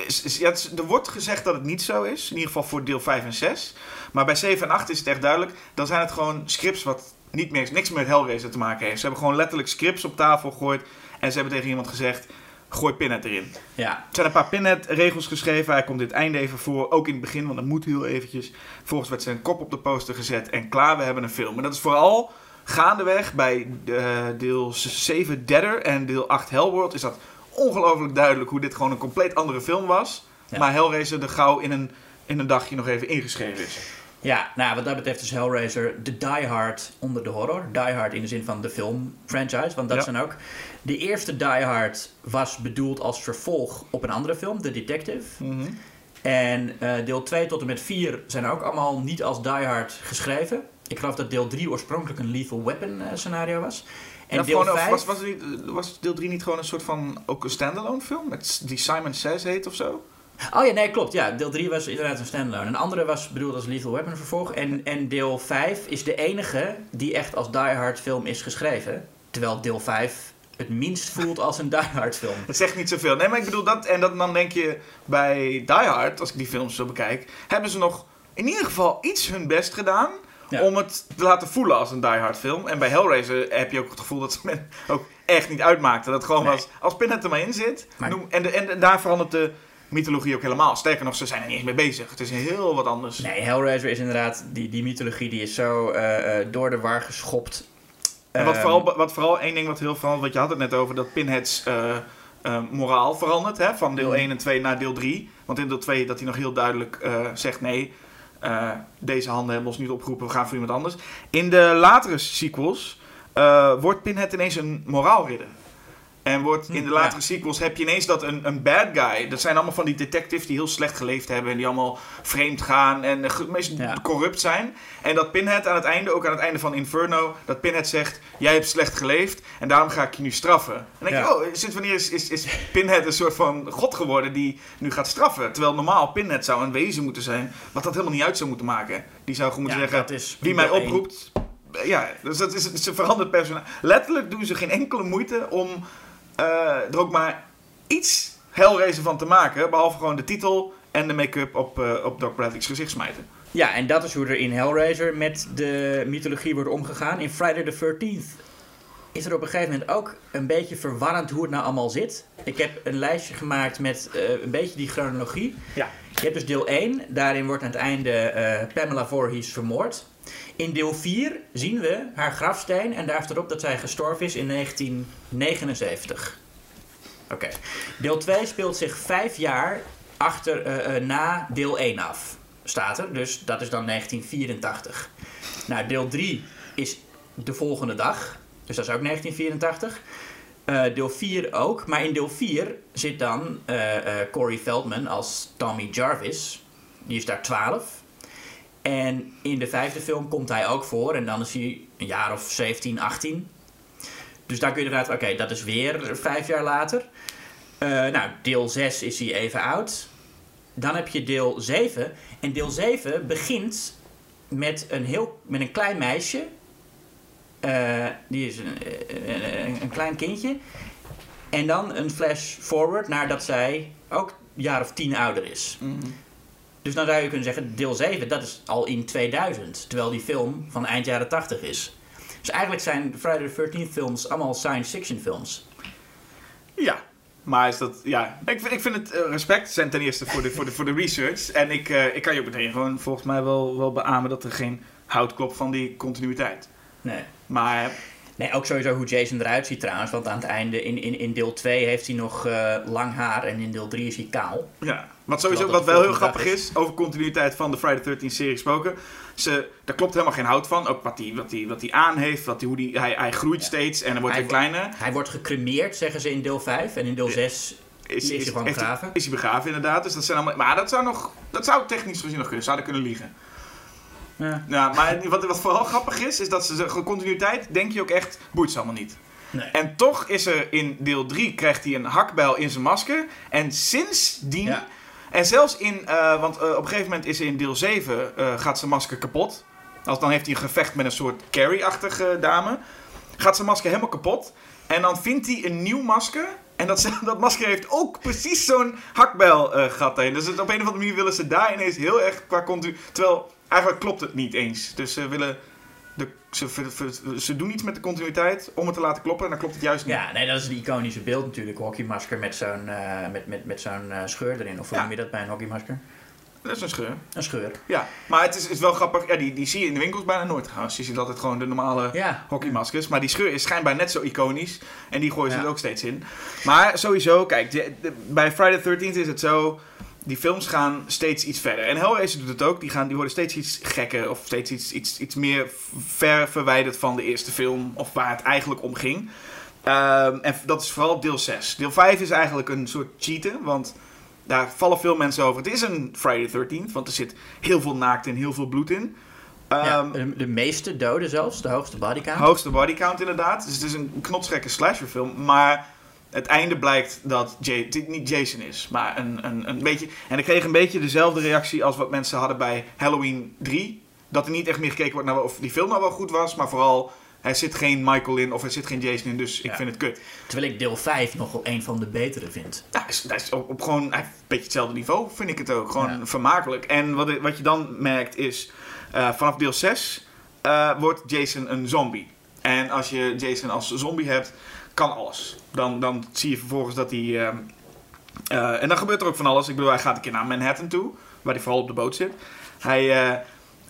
is- is- ja, is- er wordt gezegd dat het niet zo is. In ieder geval voor deel 5 en 6. Maar bij 7 en 8 is het echt duidelijk. Dan zijn het gewoon scripts wat niet meer, niks meer met Hellraiser te maken heeft. Ze hebben gewoon letterlijk scripts op tafel gegooid. En ze hebben tegen iemand gezegd: gooi Pinhead erin. Ja, Er zijn een paar Pinhead-regels geschreven. Hij komt het einde even voor. Ook in het begin, want dat moet heel eventjes. Vervolgens werd zijn kop op de poster gezet. En klaar, we hebben een film. En dat is vooral gaandeweg bij eh, deel 7 Deader en deel 8 Hellworld. Is dat ongelooflijk duidelijk hoe dit gewoon een compleet andere film was. Ja. Maar Hellraiser er gauw in een, in een dagje nog even ingeschreven is. Ja, nou, wat dat betreft is Hellraiser de Die Hard onder de horror. Die Hard in de zin van de film franchise, want dat Ja. zijn ook... De eerste Die Hard was bedoeld als vervolg op een andere film, The Detective. En eh, deel 2 tot en met 4 zijn ook allemaal niet als Die Hard geschreven. Ik geloof dat deel 3 oorspronkelijk een Lethal Weapon eh, scenario was. En Ja, deel gewoon, of 5... was, was, was deel 3 niet gewoon een soort van ook een standalone film? Met, die Simon Says heet of zo? Oh ja, nee, klopt. Ja, deel 3 was inderdaad een standalone. Een andere was bedoeld als Lethal Weapon vervolg. En, en deel 5 is de enige die echt als Die Hard film is geschreven. Terwijl deel 5 het minst voelt als een Die Hard film. Dat zegt niet zoveel. Nee, maar ik bedoel dat. En dat, dan denk je bij Die Hard, als ik die films zo bekijk, hebben ze nog in ieder geval iets hun best gedaan. Ja. Om het te laten voelen als een Die Hard film. En bij Hellraiser heb je ook het gevoel dat ze men ook echt niet uitmaakten. Dat gewoon Nee. was, als Pinhead er maar in zit. Maar- noem- en, de, en daar verandert de mythologie ook helemaal. Sterker nog, ze zijn er niet eens mee bezig. Het is heel wat anders. Nee, Hellraiser is inderdaad, die, die mythologie die is zo eh, eh, door de war geschopt. En wat Ehm, vooral, wat vooral één ding wat heel verandert, wat je had het net over, dat Pinheads eh, moraal verandert. Hè, van deel Mm. 1 en 2 naar deel 3. Want in deel 2 dat hij nog heel duidelijk zegt nee, eh, deze handen hebben ons niet opgeroepen, we gaan voor iemand anders. In de latere sequels eh, wordt Pinhead ineens een moraalridder. En wordt, in de Hm, latere ja. sequels heb je ineens dat een, een bad guy. Dat zijn allemaal van die detectives die heel slecht geleefd hebben. En die allemaal vreemd gaan en ge- meest Ja. corrupt zijn. En dat Pinhead aan het einde, ook aan het einde van Inferno, dat Pinhead zegt: Jij hebt slecht geleefd en daarom ga ik je nu straffen. En dan denk Ja. je: Oh, sinds wanneer is, is, is Pinhead een soort van god geworden die nu gaat straffen? Terwijl normaal Pinhead zou een wezen moeten zijn, wat dat helemaal niet uit zou moeten maken. Die zou gewoon moeten Ja, zeggen: Wie mij oproept. Ja, dus dat is een veranderd personage. Letterlijk doen ze geen enkele moeite om er ook maar iets Hellraiser van te maken. Behalve gewoon de titel en de make-up op, eh, op Doc Bradley's gezicht smijten. Ja, en dat is hoe er in Hellraiser met de mythologie wordt omgegaan. In Friday the 13th is er op een gegeven moment ook een beetje verwarrend hoe het nou allemaal zit. Ik heb een lijstje gemaakt met eh, een beetje die chronologie. Ja. Je hebt dus deel 1, daarin wordt aan het einde eh, Pamela Voorhees vermoord. In deel 4 zien we haar grafsteen en daar staat erop dat zij gestorven is in 1979. Oké. Deel 2 speelt zich vijf jaar achter, eh, eh, na deel 1 af. Staat er, dus dat is dan 1984. Nou, deel 3 is de volgende dag, dus dat is ook 1984. Eh, deel 4 ook, maar in deel 4 zit dan Corey Feldman als Tommy Jarvis. Die is daar 12. En in de vijfde film komt hij ook voor en dan is hij een jaar of 17, 18. Dus daar kun je eruit, oké, dat is weer vijf jaar later. Eh, nou, deel 6 is hij even oud. Dan heb je deel 7. En deel 7 begint met een, heel, met een klein meisje. Eh, die is een, een, een- klein kindje. En dan een flash forward naar dat zij ook een jaar of tien ouder is. Dus dan zou je kunnen zeggen, deel 7, dat is al in 2000. Terwijl die film van eind jaren 80 is. Dus eigenlijk zijn de Friday the 13th films allemaal science fiction films. Ja, maar is dat, ja, ik vind, ik vind het eh, respect zijn ten eerste voor de, voor de, voor de research. En ik, eh, ik kan je ook meteen gewoon volgens mij wel, wel beamen dat er geen hout klopt van die continuïteit. Nee. Maar Nee, ook sowieso hoe Jason eruit ziet trouwens. Want aan het einde, in, in, in deel 2 heeft hij nog eh, lang haar en in deel 3 is hij kaal. ja, wat sowieso wat wel heel grappig is, over continuïteit van de Friday 13 serie gesproken. Ze, daar klopt helemaal geen hout van. Ook wat hij wat die, wat die aan heeft, wat die, hoe die, hij, hij groeit steeds en dan wordt Hij hij kleiner. Hij wordt gecremeerd, zeggen ze in deel 5. En in deel 6 is, hij gewoon begraven. Is hij begraven, inderdaad. Dus dat zijn allemaal, maar dat zou, nog, dat zou technisch gezien nog kunnen. Zouden kunnen liegen. Ja. Ja, maar wat, wat vooral grappig is, is dat ze zeggen, continuïteit, denk je ook echt, boeit ze allemaal niet. Nee. En toch is er in deel 3, krijgt hij een hakbijl in zijn masker. En sindsdien, Ja. en zelfs in, eh, want eh, op een gegeven moment is er in deel 7, eh, gaat zijn masker kapot. Als dan heeft hij een gevecht met een soort Carrie-achtige dame. Gaat zijn masker helemaal kapot. En dan vindt hij een nieuw masker En dat, dat masker heeft ook precies zo'n hakbijl eh, gat erin. Dus het, op een of andere manier willen ze daar ineens heel erg qua continu... Terwijl eigenlijk klopt het niet eens. Dus ze willen... De, ze, ze doen iets met de continuïteit om het te laten kloppen en dan klopt het juist niet. Ja, nee, dat is een iconische beeld natuurlijk. Hockeymasker met zo'n eh, met, met, met zo'n eh, scheur erin. Of hoe Ja. noem je dat bij een hockeymasker? Dat is een scheur. Een scheur. Ja, maar het is, is wel grappig. Ja, die, die zie je in de winkels bijna nooit trouwens. Je ziet altijd gewoon de normale Ja. hockeymaskers. Maar die scheur is schijnbaar net zo iconisch. En die gooien ze Ja. er ook steeds in. Maar sowieso, kijk, de- de- bij Friday the 13th is het zo... Die films gaan steeds iets verder. En Hellraiser doet het ook. Die, gaan, die worden steeds iets gekker. Of steeds iets, iets, iets meer ver verwijderd van de eerste film. Of waar het eigenlijk om ging. Ehm, en dat is vooral deel 6. Deel 5 is eigenlijk een soort cheaten. Want daar vallen veel mensen over. Het is een Friday the 13th. Want er zit heel veel naakt en heel veel bloed in. ja, Ehm, de, de meeste doden zelfs, de hoogste bodycount. Hoogste bodycount inderdaad. Dus het is een knotsgekke slasherfilm. Maar het einde blijkt dat Jay, niet Jason is. Maar een, een, een beetje... En ik kreeg een beetje dezelfde reactie als wat mensen hadden bij Halloween 3. Dat er niet echt meer gekeken wordt naar of die film nou wel goed was. Maar vooral, er zit geen Michael in of er zit geen Jason in. Dus ik Ja. vind het kut. Terwijl ik deel 5 nog wel een van de betere vind. Ja, is, dat is op, op gewoon een beetje hetzelfde niveau, vind ik het ook. Gewoon Ja. vermakelijk. En wat, wat je dan merkt is, eh, vanaf deel 6 eh, wordt Jason een zombie. En als je Jason als zombie hebt, kan alles. Dan, dan zie je vervolgens dat hij... ehm, eh, en dan gebeurt er ook van alles. Ik bedoel, hij gaat een keer naar Manhattan toe, waar hij vooral op de boot zit. Hij... eh,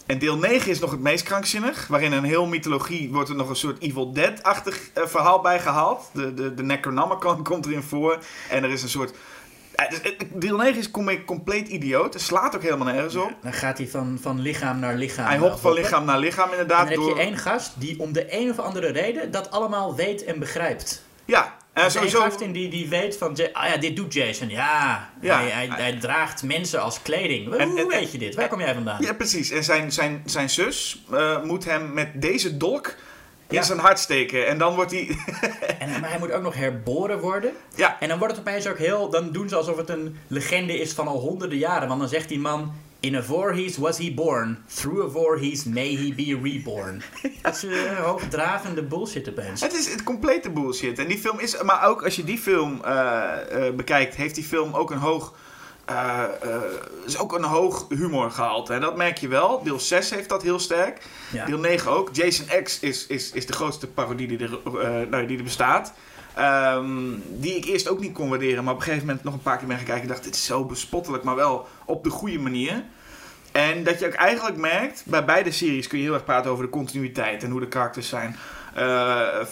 en deel 9 is nog het meest krankzinnig. Waarin een heel mythologie wordt er nog een soort Evil Dead-achtig eh, verhaal bij gehaald. De, de, de Necronomicon komt erin voor. En er is een soort... eh, eh, Deel 9 is com- compleet idioot. Het slaat ook helemaal nergens op. Dan gaat hij van, van lichaam naar lichaam. Hij eh, hopt van lichaam naar lichaam En inderdaad. dan heb door... je één gast die om de een of andere reden dat allemaal weet en begrijpt. Ja, en sowieso... gast in die, die weet van, ah ja, dit doet Jason. Ja, Ja. Hij, hij, hij draagt mensen als kleding. Hoe En- en- weet je dit? Waar kom jij vandaan? Ja, precies. En zijn, zijn, zijn zus eh, moet hem met deze dolk in zijn hart steken. En dan wordt hij... En, maar hij moet ook nog herboren worden. ja, En dan wordt het opeens ook heel... Dan doen ze alsof het een legende is van al honderden jaren. Want dan zegt die man... In a voorhees was he born. Through a voorhees may he be reborn. Dat is uh, hoogdravende bullshit opeens. Het is het complete bullshit. En die film is... Maar ook als je die film eh, eh, bekijkt, heeft die film ook een hoog... eh, is ook een hoog humorgehalte. En dat merk je wel. Deel 6 heeft dat heel sterk. Ja. Deel 9 ook. Jason X is, is, is de grootste parodie die er, eh, nou, die er bestaat. Ehm, die ik eerst ook niet kon waarderen. Maar op een gegeven moment nog een paar keer ben gaan kijken. En dacht, dit is zo bespottelijk. Maar wel op de goede manier. En dat je ook eigenlijk merkt, bij beide series kun je heel erg praten over de continuïteit en hoe de karakters zijn.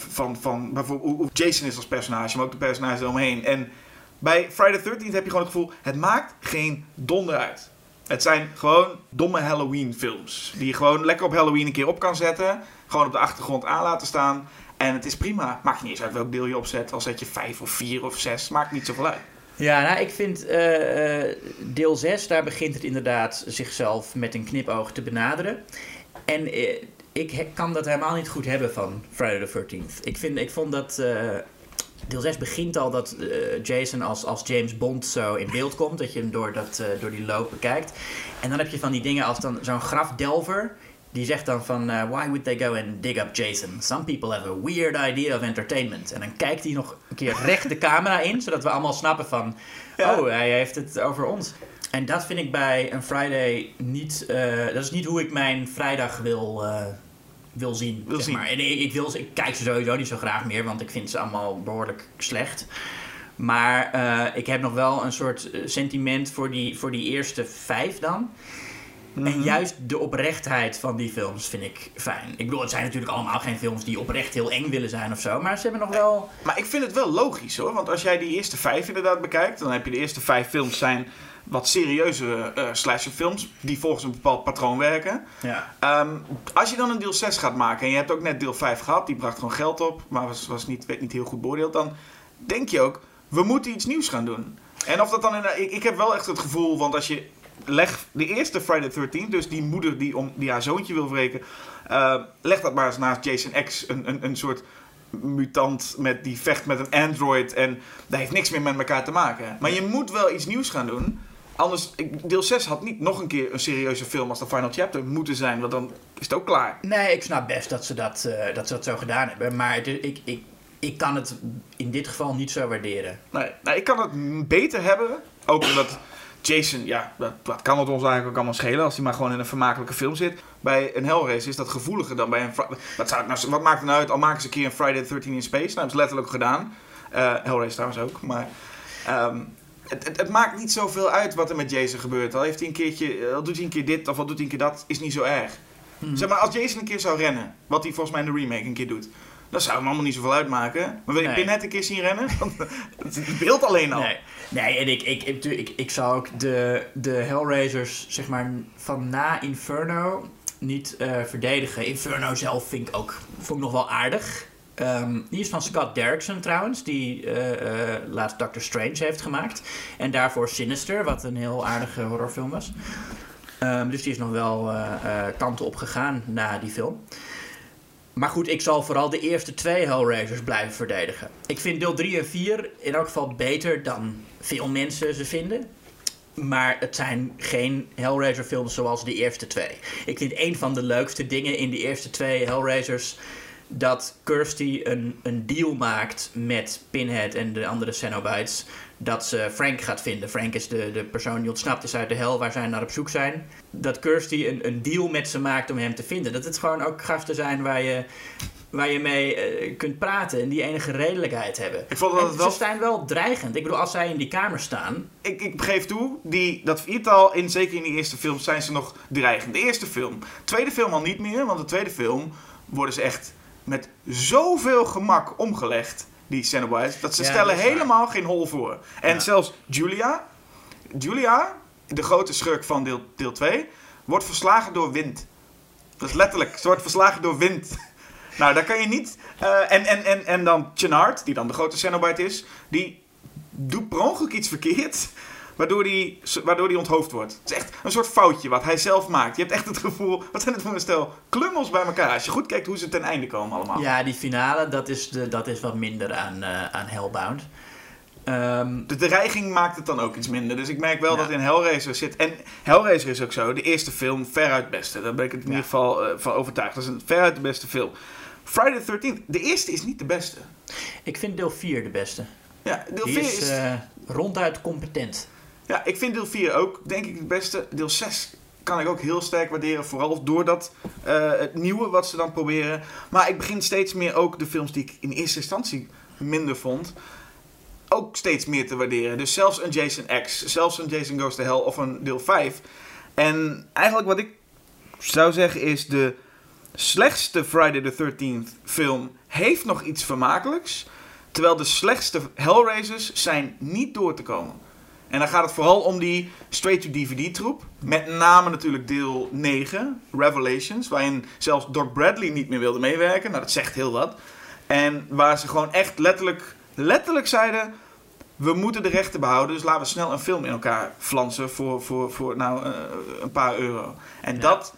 Van, van bijvoorbeeld Jason is als personage, maar ook de personages eromheen. En bij Friday the 13th heb je gewoon het gevoel, het maakt geen donder uit. Het zijn gewoon domme Halloween films. Die je gewoon lekker op Halloween een keer op kan zetten. Gewoon op de achtergrond aan laten staan. En het is prima. Maakt niet eens uit welk deel je opzet. Al zet je vijf of vier of zes. Maakt niet zoveel uit. Ja, nou, ik vind eh, eh, deel 6, daar begint het inderdaad zichzelf met een knipoog te benaderen. En eh, ik kan dat helemaal niet goed hebben van Friday the 13th. Ik, vind, ik vond dat. Deel 6 begint al dat eh, Jason als, als James Bond zo in beeld komt. Dat je hem door, dat, eh, door die loop bekijkt. En dan heb je van die dingen als dan zo'n grafdelver. Die zegt dan van, eh, why would they go and dig up Jason? Some people have a weird idea of entertainment. En dan kijkt hij nog een keer recht de camera in, zodat we allemaal snappen van, Ja. oh, hij heeft het over ons. En dat vind ik bij een Friday niet, dat is niet hoe ik mijn vrijdag wil, wil zien. Wil zeg zien. Maar. En ik, ik, wil, ik kijk ze sowieso niet zo graag meer, want ik vind ze allemaal behoorlijk slecht. Maar eh, ik heb nog wel een soort eh, sentiment voor die, voor die eerste vijf dan. Mhm. En juist de oprechtheid van die films vind ik fijn. Ik bedoel, het zijn natuurlijk allemaal geen films die oprecht heel eng willen zijn of zo. Maar ze hebben nog wel... Maar ik vind het wel logisch hoor. Want als jij die eerste vijf inderdaad bekijkt, dan heb je de eerste vijf films zijn wat serieuze eh slasherfilms die volgens een bepaald patroon werken. Ja. Ehm, als je dan een deel 6 gaat maken en je hebt ook net deel 5 gehad, die bracht gewoon geld op, maar was, was niet, werd niet heel goed beoordeeld, dan denk je ook, we moeten iets nieuws gaan doen. En of dat dan in, ik, ik heb wel echt het gevoel, want als je leg de eerste Friday the 13th, dus die moeder die, om, die haar zoontje wil wreken, eh, leg dat maar eens naast Jason X, een, een, een soort mutant met, die vecht met een android en dat heeft niks meer met elkaar te maken. Maar je moet wel iets nieuws gaan doen. Anders, ik- deel 6 had niet nog een keer een serieuze film als de Final Chapter moeten zijn, want dan is het ook klaar. Nee, ik snap best dat ze dat, eh, dat, ze dat zo gedaan hebben. Maar het ik, ik, ik kan het in dit geval niet zo waarderen. Nee, nou, ik kan het beter hebben. Ook omdat Jason, ja, dat, wat kan het ons eigenlijk ook allemaal schelen als hij maar gewoon in een vermakelijke film zit. Bij een Hellraiser is dat gevoeliger dan bij een. Wat, zou nou, wat maakt het nou uit? Al maken ze een keer een Friday the 13 in Space. Nou, dat is letterlijk gedaan. Eh Hellraiser trouwens ook. Maar ehm, het, het, het maakt niet zoveel uit wat er met Jason gebeurt. Al, heeft hij een keertje, al doet hij een keer dit of al doet hij een keer dat, is niet zo erg. Zeg maar, als Jason een keer zou rennen, wat hij volgens mij in de remake een keer doet. Dan zou hem allemaal niet zoveel uitmaken. Maar wil je Nee. Pinhead een keer zien rennen? Het beeld alleen al. Nee, nee en ik, ik, ik, ik, ik zou ook de, de Hellraisers, zeg maar, van na Inferno niet eh, verdedigen. Inferno zelf vind ik ook vond ik nog wel aardig. Ehm, die is van Scott Derrickson trouwens, die eh, laatst Doctor Strange heeft gemaakt. En daarvoor Sinister, wat een heel aardige horrorfilm was. Ehm, dus die is nog wel eh, eh, kanten op gegaan na die film. Maar goed, ik zal vooral de eerste twee Hellraisers blijven verdedigen. Ik vind deel 3 en 4 in elk geval beter dan veel mensen ze vinden. Maar het zijn geen Hellraiser films zoals de eerste twee. Ik vind een van de leukste dingen in de eerste twee Hellraisers... dat Kirsty een, een deal maakt met Pinhead en de andere Cenobites... dat ze Frank gaat vinden. Frank is de, de persoon die ontsnapt is uit de hel waar zij naar op zoek zijn. Dat Kirsty een, een deal met ze maakt om hem te vinden. Dat het gewoon ook gasten zijn waar je, waar je mee eh, kunt praten... en die enige redelijkheid hebben. Ik vond dat En het wel Ze zijn wel dreigend. Ik bedoel, als zij in die kamer staan... ik, ik geef toe, die, dat viertal, in, zeker in die eerste film, zijn ze nog dreigend. De eerste film. Tweede film al niet meer, want de tweede film worden ze echt met zoveel gemak omgelegd, die Cenobites, dat ze Ja, stellen dat is waar. helemaal geen hol voor. En Ja. zelfs Julia, Julia, de grote schurk van deel, deel 2, wordt verslagen door wind. Dat is letterlijk, ze wordt verslagen door wind. Nou, daar kan je niet... eh, en, en, en, en dan Chenard, die dan de grote Cenobite is, die doet per ongeluk iets verkeerd, waardoor die, waardoor die onthoofd wordt. Het is echt een soort foutje wat hij zelf maakt. Je hebt echt het gevoel, wat zijn het voor een stel klungels bij elkaar. Als je goed kijkt hoe ze ten einde komen allemaal. Ja, die finale, dat is, de, dat is wat minder aan, eh, aan Hellbound. Ehm, De dreiging maakt het dan ook iets minder. Dus ik merk wel Ja. dat in Hellraiser zit. En Hellraiser is ook zo. De eerste film, veruit beste. Daar ben ik het in Ja. ieder geval eh, van overtuigd. Dat is een veruit de beste film. Friday the 13th, de eerste is niet de beste. ik vind deel 4 de beste. Ja, deel Die 4 is, is. eh, ronduit competent. Ja, ik vind deel 4 ook, denk ik, het beste. Deel 6 kan ik ook heel sterk waarderen. Vooral door dat, eh, het nieuwe wat ze dan proberen. Maar ik begin steeds meer ook de films die ik in eerste instantie minder vond. Ook steeds meer te waarderen. Dus zelfs een Jason X, zelfs een Jason Goes to Hell of een deel 5. En eigenlijk wat ik zou zeggen is de slechtste Friday the 13th film heeft nog iets vermakelijks. Terwijl de slechtste Hellraisers zijn niet door te komen. En dan gaat het vooral om die straight-to-DVD troep. Met name natuurlijk deel 9, Revelations. Waarin zelfs Doc Bradley niet meer wilde meewerken. Nou, dat zegt heel wat. En waar ze gewoon echt letterlijk, letterlijk zeiden... We moeten de rechten behouden, dus laten we snel een film in elkaar flansen voor, voor, voor nou, eh, een paar euro. En Ja. dat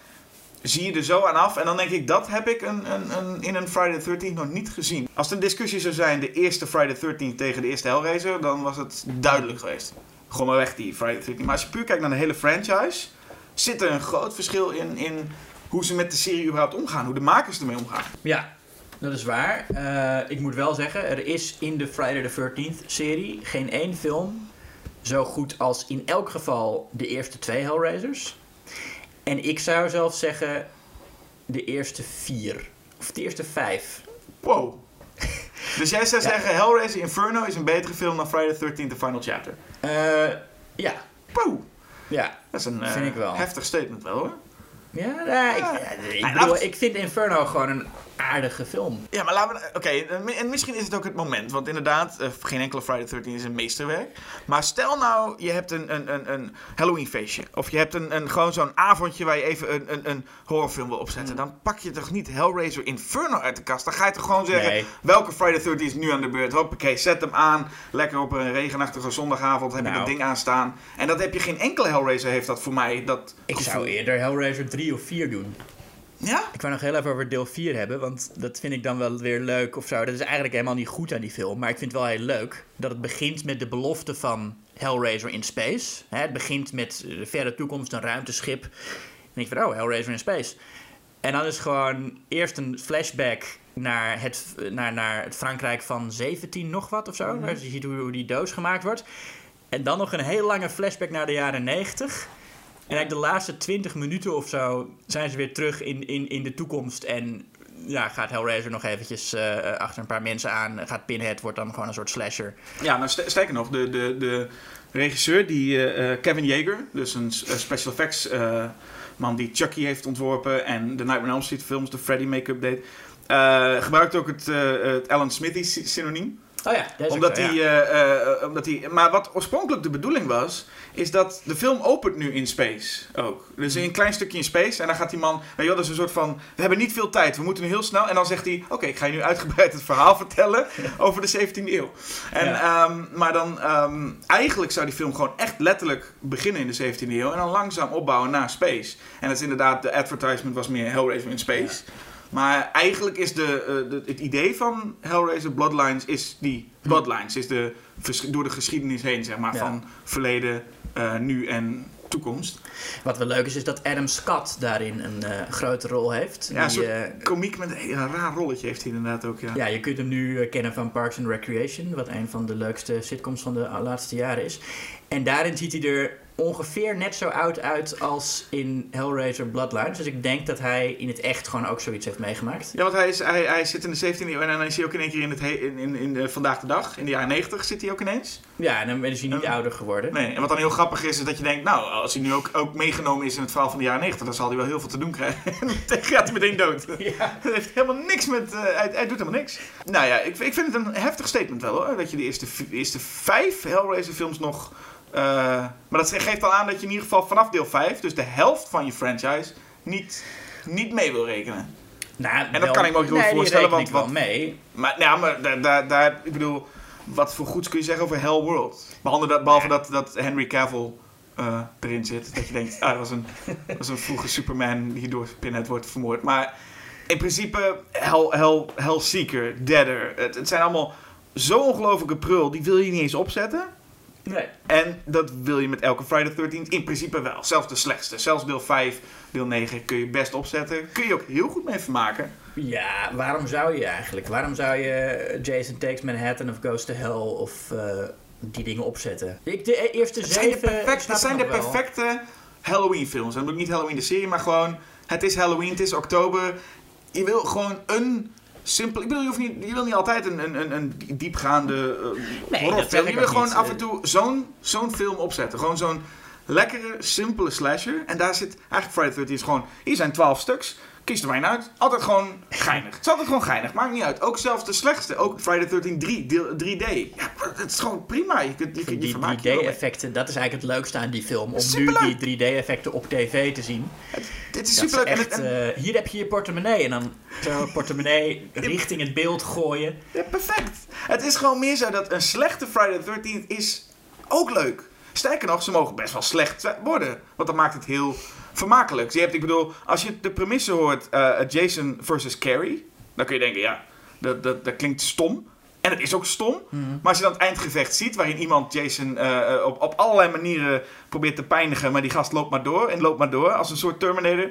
zie je er zo aan af. En dan denk ik, dat heb ik een, een, een, in een Friday the 13th nog niet gezien. Als het een discussie zou zijn, de eerste Friday the 13th tegen de eerste Hellraiser, dan was het duidelijk geweest. Gewoon maar weg die Friday the 13th. Maar als je puur kijkt naar de hele franchise, zit er een groot verschil in, in hoe ze met de serie überhaupt omgaan. Hoe de makers ermee omgaan. Ja, dat is waar. Eh, ik moet wel zeggen, er is in de Friday the 13th serie geen één film zo goed als in elk geval de eerste twee Hellraisers. En ik zou zelfs zeggen de eerste vier. Of de eerste vijf. Wow. Dus jij zou zeggen, Hellraiser Inferno is een betere film dan Friday the 13th The Final Chapter. Eh, ja, Wow. ja. Dat is een eh, Vind ik wel. heftig statement wel hoor. Ja, ja, ik, ja, ik, bedoel, ik vind Inferno gewoon een aardige film. Ja, maar laten we... Oké, en misschien is het ook het moment. Want inderdaad, eh, geen enkele Friday the 13th is een meesterwerk. Maar stel nou, je hebt een, een, een, een Halloween feestje. Of je hebt een, een, gewoon zo'n avondje waar je even een, een, een horrorfilm wil opzetten. Dan pak je toch niet Hellraiser Inferno uit de kast. Dan ga je toch gewoon zeggen, Nee. welke Friday the 13th is nu aan de beurt? Hoppakee, zet hem aan. Lekker op een regenachtige zondagavond heb je Nou. dat ding aanstaan. En dat heb je geen enkele Hellraiser heeft dat voor mij. Dat Ik gevoel. zou eerder Hellraiser 3 of 4 doen. Ja? Ik wou nog heel even over deel 4 hebben, want dat vind ik dan wel weer leuk of zo. Dat is eigenlijk helemaal niet goed aan die film, maar ik vind het wel heel leuk dat het begint met de belofte van Hellraiser in space. Hè, het begint met de verre toekomst, een ruimteschip. En ik van, oh, Hellraiser in space. En dan is gewoon eerst een flashback naar het, naar, naar het Frankrijk van 17 nog wat of zo. Mhm. Waar je ziet hoe, hoe die doos gemaakt wordt. En dan nog een heel lange flashback naar de jaren 90. En eigenlijk de laatste 20 minuten of zo zijn ze weer terug in, in, in de toekomst. En ja, gaat Hellraiser nog eventjes eh, achter een paar mensen aan. Gaat Pinhead, wordt dan gewoon een soort slasher. Ja, nou st- sterker nog, de, de, de regisseur, die, eh, eh, Kevin Yeager, dus een special effects man die Chucky heeft ontworpen en de Nightmare on Elm Street films, de Freddy make-up deed, gebruikt ook het, het Alan Smithy sy- synoniem. Oh ja, dat is Omdat hij, ja. omdat hij, maar wat oorspronkelijk de bedoeling was, is dat de film opent nu in space ook. Dus in een klein stukje in space. En dan gaat die man, weet je wel, dat is een soort van, we hebben niet veel tijd, we moeten nu heel snel. En dan zegt hij, oké, ik ga je nu uitgebreid het verhaal vertellen over de 17e eeuw. En, Ja. ehm, maar dan, ehm, eigenlijk zou die film gewoon echt letterlijk beginnen in de 17e eeuw. En dan langzaam opbouwen naar space. En dat is inderdaad, de advertisement was meer Hellraiser in space. Maar eigenlijk is de, eh, de- het idee van Hellraiser Bloodlines is die Bloodlines. Is de, door de geschiedenis heen, zeg maar, Ja. van verleden, eh, nu en toekomst. Wat wel leuk is, is dat Adam Scott daarin een eh, grote rol heeft. Ja, Die, soort eh, komiek met een raar rolletje heeft hij inderdaad ook, ja. Ja, je kunt hem nu kennen van Parks and Recreation, wat een van de leukste sitcoms van de laatste jaren is. En daarin ziet hij er ongeveer net zo oud uit als in Hellraiser Bloodlines. Dus ik denk dat hij in het echt gewoon ook zoiets heeft meegemaakt. Ja, want hij, is, hij, hij zit in de 17e eeuw en dan is hij ook in één keer in, het he- in, in, in de, vandaag de dag. In de jaren 90 zit hij ook ineens. Ja, en dan is hij niet ouder geworden. Nee, en wat dan heel grappig is, is dat je denkt, nou, als hij nu ook, ook meegenomen is in het verhaal van de jaren 90, dan zal hij wel heel veel te doen krijgen. En dan gaat hij meteen dood. Ja. Heeft helemaal niks met. eh, hij, hij doet helemaal niks. Nou ja, ik, ik vind het een heftig statement wel hoor. Dat je de eerste, eerste vijf Hellraiser films nog. Eh, maar dat geeft al aan dat je in ieder geval vanaf deel 5, dus de helft van je franchise, niet, niet mee wil rekenen. Nou, dat wel- kan ik me ook heel goed nee, voorstellen, want ik wel wat- mee. Maar, nou, maar daar, daar, daar, ik bedoel, wat voor goeds kun je zeggen over Hell World? Behalve dat, behalve dat, dat Henry Cavill eh, erin zit. Dat je denkt, ah, dat was een, dat was een vroege Superman die door Pinhead wordt vermoord. Maar in principe, Hell, Hell, Hellseeker, Deader, het, het zijn allemaal zo ongelofelijke prul, die wil je niet eens opzetten. Nee. En dat wil je met elke Friday the 13th in principe wel. Zelfs de slechtste. Zelfs deel 5, deel 9 kun je best opzetten. Kun je ook heel goed mee vermaken. Ja, waarom zou je eigenlijk? Waarom zou je Jason Takes Manhattan of Goes to Hell of eh, die dingen opzetten? Ik, de eerste Het zijn de, perfect, het zijn de perfecte Halloween films. En ik niet Halloween de serie, maar gewoon... Het is Halloween, het is oktober. Je wil gewoon een simpel... Ik bedoel, je, hoeft niet, je wil niet altijd een, een, een, diepgaande uh, dat horrorfilm. Je wil gewoon niet. af en toe zo'n zo'n film opzetten. Gewoon zo'n lekkere, simpele slasher. En daar zit eigenlijk Friday the 13 is gewoon... Hier zijn twaalf stuks. Kies er maar één uit. Altijd gewoon geinig. Het is altijd gewoon geinig. Maakt niet uit. Ook zelfs de slechtste. Ook Friday the 13 3, deel, 3D. Ja, het is gewoon prima. Je, kunt- je, Die vermaakt je er wel mee. 3D-effecten, dat is eigenlijk het leukste aan die film. Om nu die 3D-effecten op tv te zien. Dit is echt, het- en- eh, hier heb je je portemonnee. En dan het portemonnee richting het beeld gooien. Ja, perfect. Het is gewoon meer zo dat een slechte Friday the 13th is ook leuk. Sterker nog, ze mogen best wel slecht worden. Want dat maakt het heel vermakelijk. Je hebt, ik bedoel, als je de premisse hoort, eh, Jason versus Carrie, dan kun je denken, ja, dat, dat, dat klinkt stom. En het is ook stom. Maar als je dan het eindgevecht ziet, waarin iemand Jason eh, eh, op, op allerlei manieren probeert te pijnigen, maar die gast loopt maar door en loopt maar door, als een soort Terminator,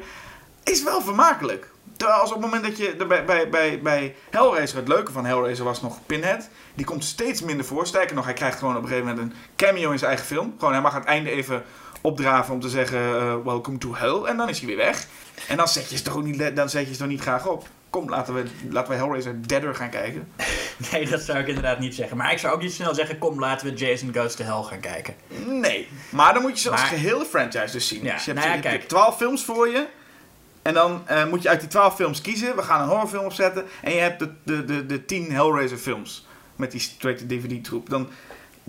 is wel vermakelijk. Terwijl als op het moment dat je bij, bij, bij, bij Hellraiser, het leuke van Hellraiser was nog Pinhead, die komt steeds minder voor. Sterker nog, hij krijgt gewoon op een gegeven moment een cameo in zijn eigen film. Gewoon, hij mag aan het einde even opdraven om te zeggen, eh, welcome to hell, en dan is hij weer weg. En dan zet je ze toch, ook niet, dan zet je ze toch niet graag op. Kom, laten we, laten we Hellraiser Deader gaan kijken. Nee, dat zou ik inderdaad niet zeggen. Maar ik zou ook niet snel zeggen, kom laten we Jason Goes to Hell gaan kijken. Nee, maar dan moet je ze als Maar- gehele franchise dus zien. Ja, dus je hebt, nou ja, je hebt kijk. 12 films voor je. En dan eh, moet je uit die 12 films kiezen. We gaan een horrorfilm opzetten. En je hebt de, de, de, de 10 Hellraiser films. Met die straight-to-DVD troep. Dan,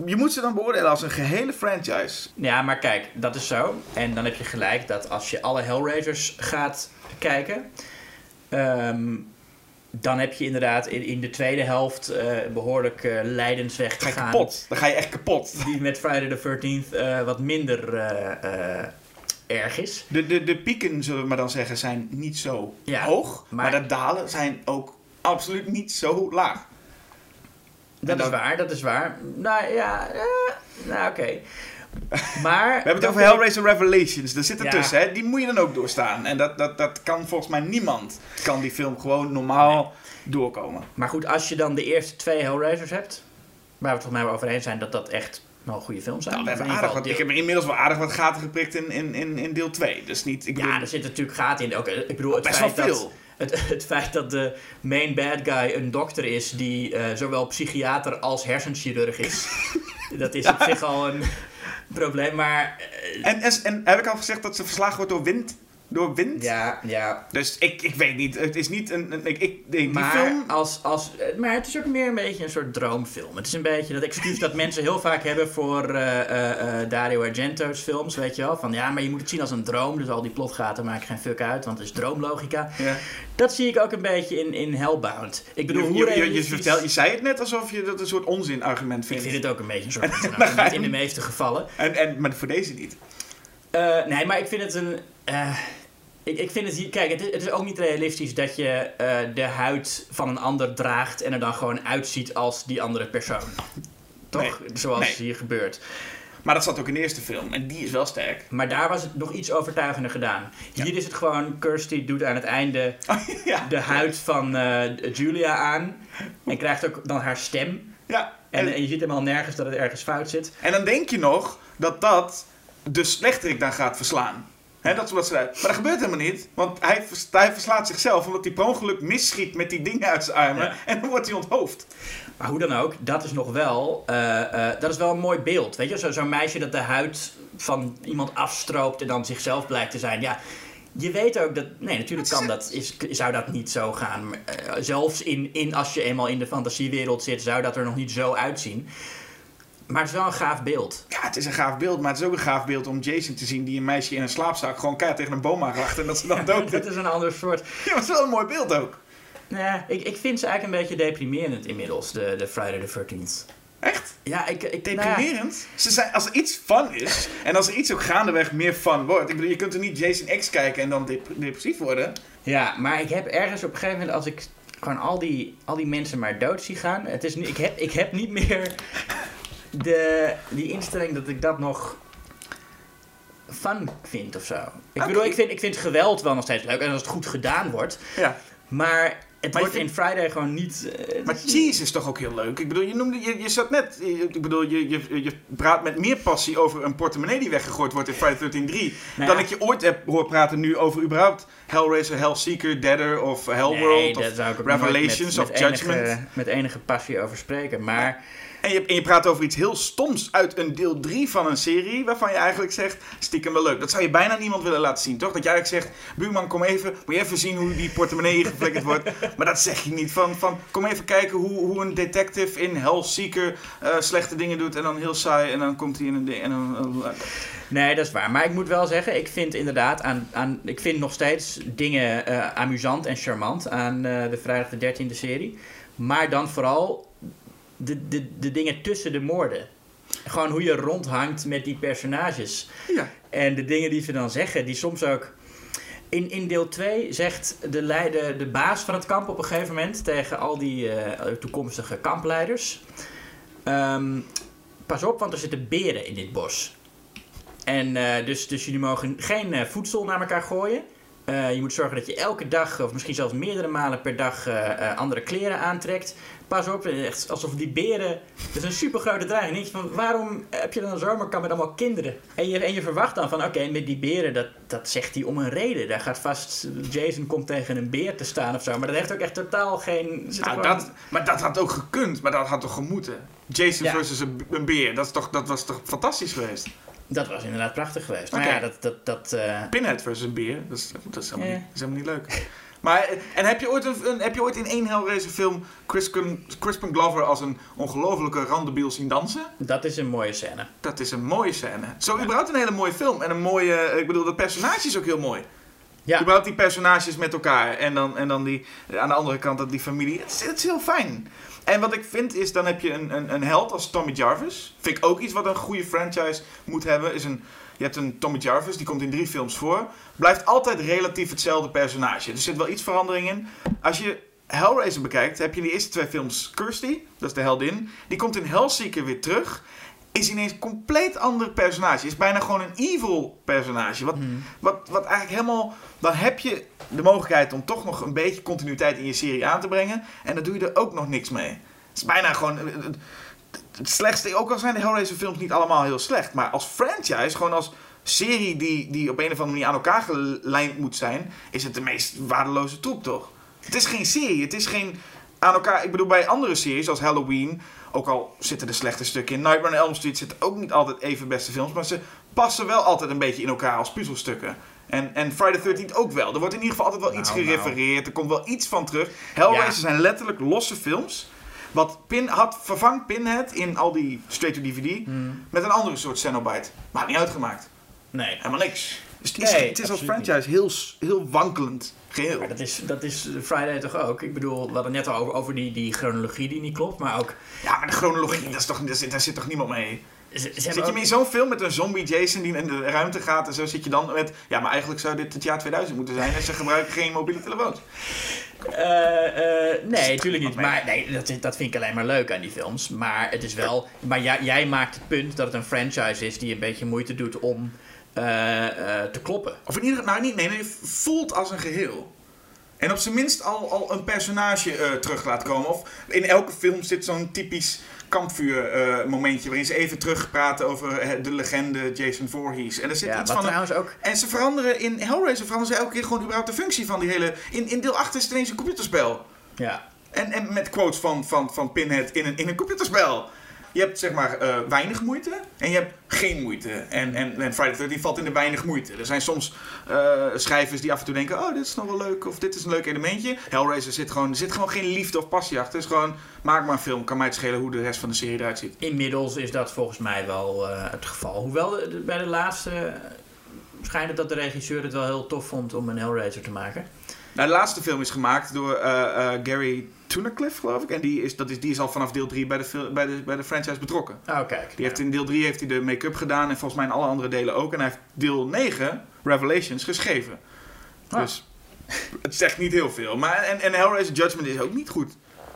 je moet ze dan beoordelen als een gehele franchise. Ja, maar kijk, dat is zo. En dan heb je gelijk dat als je alle Hellraisers gaat kijken... ehm, dan heb je inderdaad in, in de tweede helft eh, behoorlijk eh lijdensweg Dan ga je gegaan. kapot. Dan ga je echt kapot. Die met Friday the 13th eh, wat minder eh, eh, erg is. De, de, de pieken, zullen we maar dan zeggen, zijn niet zo Ja, hoog. Maar, maar- de dalen zijn ook absoluut niet zo laag. Dat is waar, dat is waar. Nou ja, eh, nou oké. Maar... We hebben het over ik- Hellraiser Revelations. Daar zit Ja. ertussen, hè? Die moet je dan ook doorstaan. En dat, dat, dat kan volgens mij niemand. Kan die film gewoon normaal doorkomen. Maar goed, als je dan de eerste twee Hellraisers hebt... Waar we het volgens mij wel over eens zijn dat dat echt wel goede films zijn. Nou, we hebben aardig ik heb er inmiddels wel aardig wat gaten geprikt in, in, in, in deel 2. Dus niet... Ik bedoel, Ja, er zitten natuurlijk gaten in. Ook, ik bedoel, het Best wel dat, veel. Het, het feit dat de main bad guy een dokter is die eh, zowel psychiater als hersenchirurg is. dat is op zich al een probleem. Maar eh, En, en, en heb ik al gezegd dat ze verslagen wordt door wind? Door wind? ja, ja. Dus ik, ik weet niet. Het is niet een... een ik, ik, die Maar, film... als, als, eh, maar het is ook meer een beetje een soort droomfilm. Het is een beetje dat excuus dat mensen heel vaak hebben voor eh, eh, Dario Argento's films, weet je wel. Van ja, maar je moet het zien als een droom, dus al die plotgaten maken geen fuck uit, want het is droomlogica. Ja. Dat zie ik ook een beetje in, in Hellbound. Ik bedoel, Je, hoe je, je, vertelt, je zei het net alsof je dat een soort onzin argument Ik vindt. vind het ook een beetje een soort je- in de meeste gevallen. En, en, maar voor deze niet. Nee, maar ik vind het een. Ik, ik vind het hier. Kijk, het is, het is ook niet realistisch dat je eh, de huid van een ander draagt en er dan gewoon uitziet als die andere persoon. Toch? Zoals Nee. hier gebeurt. Maar dat zat ook in de eerste film. En die is wel sterk. Maar daar was het nog iets overtuigender gedaan. Hier is het gewoon, Kirsty doet aan het einde ja. de huid van eh, Julia aan. En krijgt ook dan haar stem. ja. En, En, en je ziet helemaal nergens dat het ergens fout zit. en dan denk je nog dat dat de slechterik dan gaat verslaan. Dat is wat ze Maar dat gebeurt helemaal niet. Want hij, vers- hij verslaat zichzelf omdat hij per ongeluk misschiet met die dingen uit zijn armen. Ja. En dan wordt hij onthoofd. Maar hoe dan ook, dat is nog wel, eh, eh, dat is wel een mooi beeld. Weet je, Zo- zo'n meisje dat de huid van iemand afstroopt en dan zichzelf blijkt te zijn. Ja, je weet ook dat, nee, natuurlijk kan dat, is, zou dat niet zo gaan. Eh, zelfs in, in, als je eenmaal in de fantasiewereld zit, zou dat er nog niet zo uitzien. Maar het is wel een gaaf beeld. Ja, het is een gaaf beeld. Maar het is ook een gaaf beeld om Jason te zien die een meisje in een slaapzak gewoon keihard tegen een boom aanracht. En dat ze dan dood dat is. is een ander soort. Ja, maar het is wel een mooi beeld ook. Nee, ik, ik vind ze eigenlijk een beetje deprimerend inmiddels, de, de Friday the 13th. Echt? Ja, ik, ik nou ja. Deprimerend. Ze zijn, als er iets fun is, en als er iets ook gaandeweg meer fun wordt. Ik bedoel, je kunt er niet Jason X kijken en dan dep- depressief worden. Ja, maar ik heb ergens op een gegeven moment, als ik gewoon al die, al die mensen maar dood zie gaan. Het is nu, ik, heb, ik heb niet meer de, die instelling dat ik dat nog fun vind of zo. Ik bedoel, ik vind, ik vind geweld wel nog steeds leuk en als het goed gedaan wordt. Ja. Maar het Maar wordt in Friday gewoon niet... eh, Maar cheese is toch ook heel leuk? Ik bedoel, je, noemde, je, je zat net... je- ik bedoel, je, je, je praat met meer passie over een portemonnee die weggegooid wordt in Friday 13 3 Nou dan ja. ik je ooit heb horen praten nu over überhaupt Hellraiser, Hellseeker, Deader of Hellworld nee, of Revelations met, of Judgment. Enige, met enige passie over spreken. Maar En je, en je praat over iets heel stoms uit een deel 3 van een serie, waarvan je eigenlijk zegt, stiekem wel leuk. Dat zou je bijna niemand willen laten zien, toch? Dat je eigenlijk zegt, buurman, kom even, moet je even zien hoe die portemonnee geflikkerd wordt. Maar dat zeg je niet. Van, van kom even kijken hoe, hoe een detective in Hellseeker eh, slechte dingen doet en dan heel saai en dan komt hij in een ding en dan... eh, Nee, dat is waar. Maar ik moet wel zeggen, ik vind inderdaad aan, aan ik vind nog steeds dingen eh, amusant en charmant aan de Vrijdag de 13e serie. Maar dan vooral de, de, de dingen tussen de moorden. Gewoon hoe je rondhangt met die personages. ja. En de dingen die ze dan zeggen, die soms ook. In, in deel 2 zegt de, leider, de baas van het kamp op een gegeven moment tegen al die eh, toekomstige kampleiders: ehm, Pas op, want er zitten beren in dit bos. En eh, dus, dus jullie mogen geen eh, voedsel naar elkaar gooien. Je moet zorgen dat je elke dag, of misschien zelfs meerdere malen per dag, andere kleren aantrekt. Pas op, echt alsof die beren. Dat is een super grote dreiging. Van, waarom heb je dan een zomerkamp met allemaal kinderen? En je, en je verwacht dan van, oké, met die beren, dat, dat zegt hij om een reden. Daar gaat vast, Jason komt tegen een beer te staan of zo. Maar dat heeft ook echt totaal geen. zit Nou, gewoon- dat, maar dat had ook gekund, maar dat had toch gemoeten? Jason Ja. versus een, een beer, dat, is toch, dat was toch fantastisch geweest? Dat was inderdaad prachtig geweest. Maar ja, dat. dat, dat eh, Pinhead versus een beer, dat is, dat is, helemaal, niet, dat is helemaal niet leuk. Maar, en heb je ooit, een, een- heb je ooit in één Hellraiser film Crispin, Crispin Glover als een ongelofelijke randebiel zien dansen? dat is een mooie scène. Dat is een mooie scène. Zo überhaupt een hele mooie film. En een mooie, ik bedoel, dat personage is ook heel mooi. Ja. Überhaupt die personages met elkaar. En dan, en dan die, aan de andere kant dat die familie. Het is, het is heel fijn. En wat ik vind is, dan heb je een, een, een held als Tommy Jarvis. Vind ik ook iets wat een goede franchise moet hebben. Is een, je hebt een Tommy Jarvis, die komt in drie films voor. Blijft altijd relatief hetzelfde personage. Er zit wel iets verandering in. Als je Hellraiser bekijkt, heb je in de eerste twee films Kirsty, dat is de heldin. Die komt in Hellseeker weer terug. is ineens een compleet ander personage. Is bijna gewoon een evil personage. Wat, wat, wat eigenlijk helemaal. Dan heb je de mogelijkheid om toch nog een beetje continuïteit in je serie aan te brengen. En dan doe je er ook nog niks mee. Het is bijna gewoon. Het slechtste, ook al zijn de Hellraiser films niet allemaal heel slecht. Maar als franchise, gewoon als serie die, die op een of andere manier aan elkaar gelijnd moet zijn. Is het de meest waardeloze troep toch? Het is geen serie, het is geen aan elkaar. Ik bedoel, bij andere series als Halloween, ook al zitten er slechte stukken in. Nightmare on Elm Street zitten ook niet altijd even beste films, maar ze passen wel altijd een beetje in elkaar als puzzelstukken. En, en Friday the 13th ook wel. Er wordt in ieder geval altijd wel iets Nou, nou. gerefereerd. Er komt wel iets van terug. Hellraiser Ja. zijn letterlijk losse films. Wat Pin had vervangt Pinhead in al die straight-to-DVD Hmm. met een andere soort Cenobite. Maar niet uitgemaakt. Nee. Helemaal niks. Dus het is, Nee, het is als franchise heel, heel wankelend geheel. Maar dat is, dat is Friday toch ook? Ik bedoel, we hadden net al over, over die, die chronologie die niet klopt, maar ook... Ja, maar de chronologie, dat is toch, daar, zit, daar zit toch niemand mee? Ze, ze hebben Zit je in zo'n film met een zombie Jason die in de ruimte gaat en zo zit je dan met... Ja, maar eigenlijk zou dit het jaar 2000 moeten zijn en ze gebruiken geen mobiele telefoons. Eh, nee, natuurlijk niet. Maar nee, dat, dat vind ik alleen maar leuk aan die films. Maar het is wel. Maar jij, jij maakt het punt dat het een franchise is die een beetje moeite doet om eh, te kloppen. Of in ieder geval, nou niet, nee, nee, voelt als een geheel. En op zijn minst al, al een personage terug laat komen. Of in elke film zit zo'n typisch kampvuur eh, momentje waarin ze even terugpraten over eh, de legende Jason Voorhees. En er zit Ja, iets van trouwens ook. En ze veranderen in Hellraiser veranderen ze elke keer gewoon überhaupt de functie van die hele. In, in deel 8 is het ineens een computerspel. Ja, En, en met quotes van, van, van Pinhead in een, in een computerspel. Je hebt zeg maar eh, weinig moeite en je hebt geen moeite. En, en, en Friday the 13 valt in de weinig moeite. Er zijn soms eh, schrijvers die af en toe denken: Oh, dit is nog wel leuk. Of dit is een leuk elementje. Hellraiser zit gewoon, er zit gewoon geen liefde of passie achter. Het is gewoon: maak maar een film. Kan mij het schelen hoe de rest van de serie eruit ziet. inmiddels is dat volgens mij wel eh, het geval. Hoewel bij de laatste schijnt het dat de regisseur het wel heel tof vond om een Hellraiser te maken. Nou, de laatste film is gemaakt door Gary Tunnicliffe, geloof ik. En die is, dat is, die is al vanaf deel 3 bij de, bij de, bij de franchise betrokken. Oh, kijk. Die heeft in deel 3 heeft hij de make-up gedaan en volgens mij in alle andere delen ook. En hij heeft deel 9, Revelations, geschreven. Ah. Dus het zegt niet heel veel. Maar en, en Hellraiser Judgment is ook niet goed.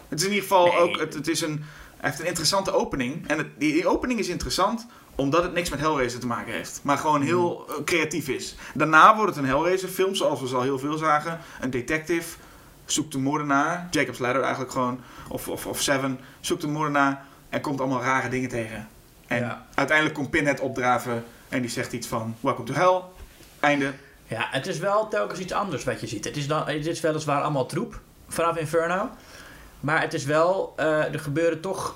Het is in ieder geval Nee. ook, het, het is een, hij heeft een interessante opening. En het, die, die opening is interessant omdat het niks met Hellraiser te maken heeft. Maar gewoon heel Hmm. eh, creatief is. Daarna wordt het een Hellraiser film, zoals we ze al heel veel zagen. Een detective zoekt de moordenaar. Jacob's Ladder eigenlijk gewoon. Of, of, of Seven zoekt de moordenaar. En komt allemaal rare dingen tegen. En Ja. uiteindelijk komt Pinhead opdraven. En die zegt iets van, welcome to hell. Einde. Ja, het is wel telkens iets anders wat je ziet. Het is, dan, het is weliswaar allemaal troep vanaf Inferno. Maar het is wel, eh, er gebeuren toch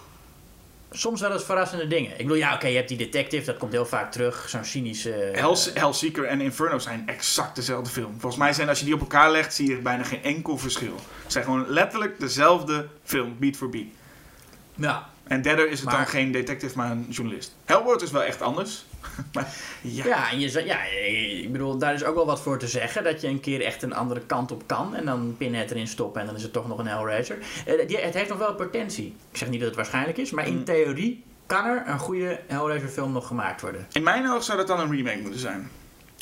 soms wel eens verrassende dingen. Ik bedoel, ja, oké, je hebt die detective, dat komt heel vaak terug. Zo'n cynische... eh, Hell, Hellseeker en Inferno zijn exact dezelfde film. Volgens mij zijn als je die op elkaar legt, zie je bijna geen enkel verschil. Het zijn gewoon letterlijk dezelfde film, beat for beat. Ja, En Deader is het Maar- dan geen detective, maar een journalist. Hellworld is wel echt anders. maar ja, ja, en je, ja, ik bedoel, daar is ook wel wat voor te zeggen. Dat je een keer echt een andere kant op kan. En dan Pinhead erin stoppen en dan is het toch nog een Hellraiser. Eh, het heeft nog wel potentie. Ik zeg niet dat het waarschijnlijk is, maar in Mm. theorie kan er een goede Hellraiser film nog gemaakt worden. in mijn ogen zou dat dan een remake moeten zijn.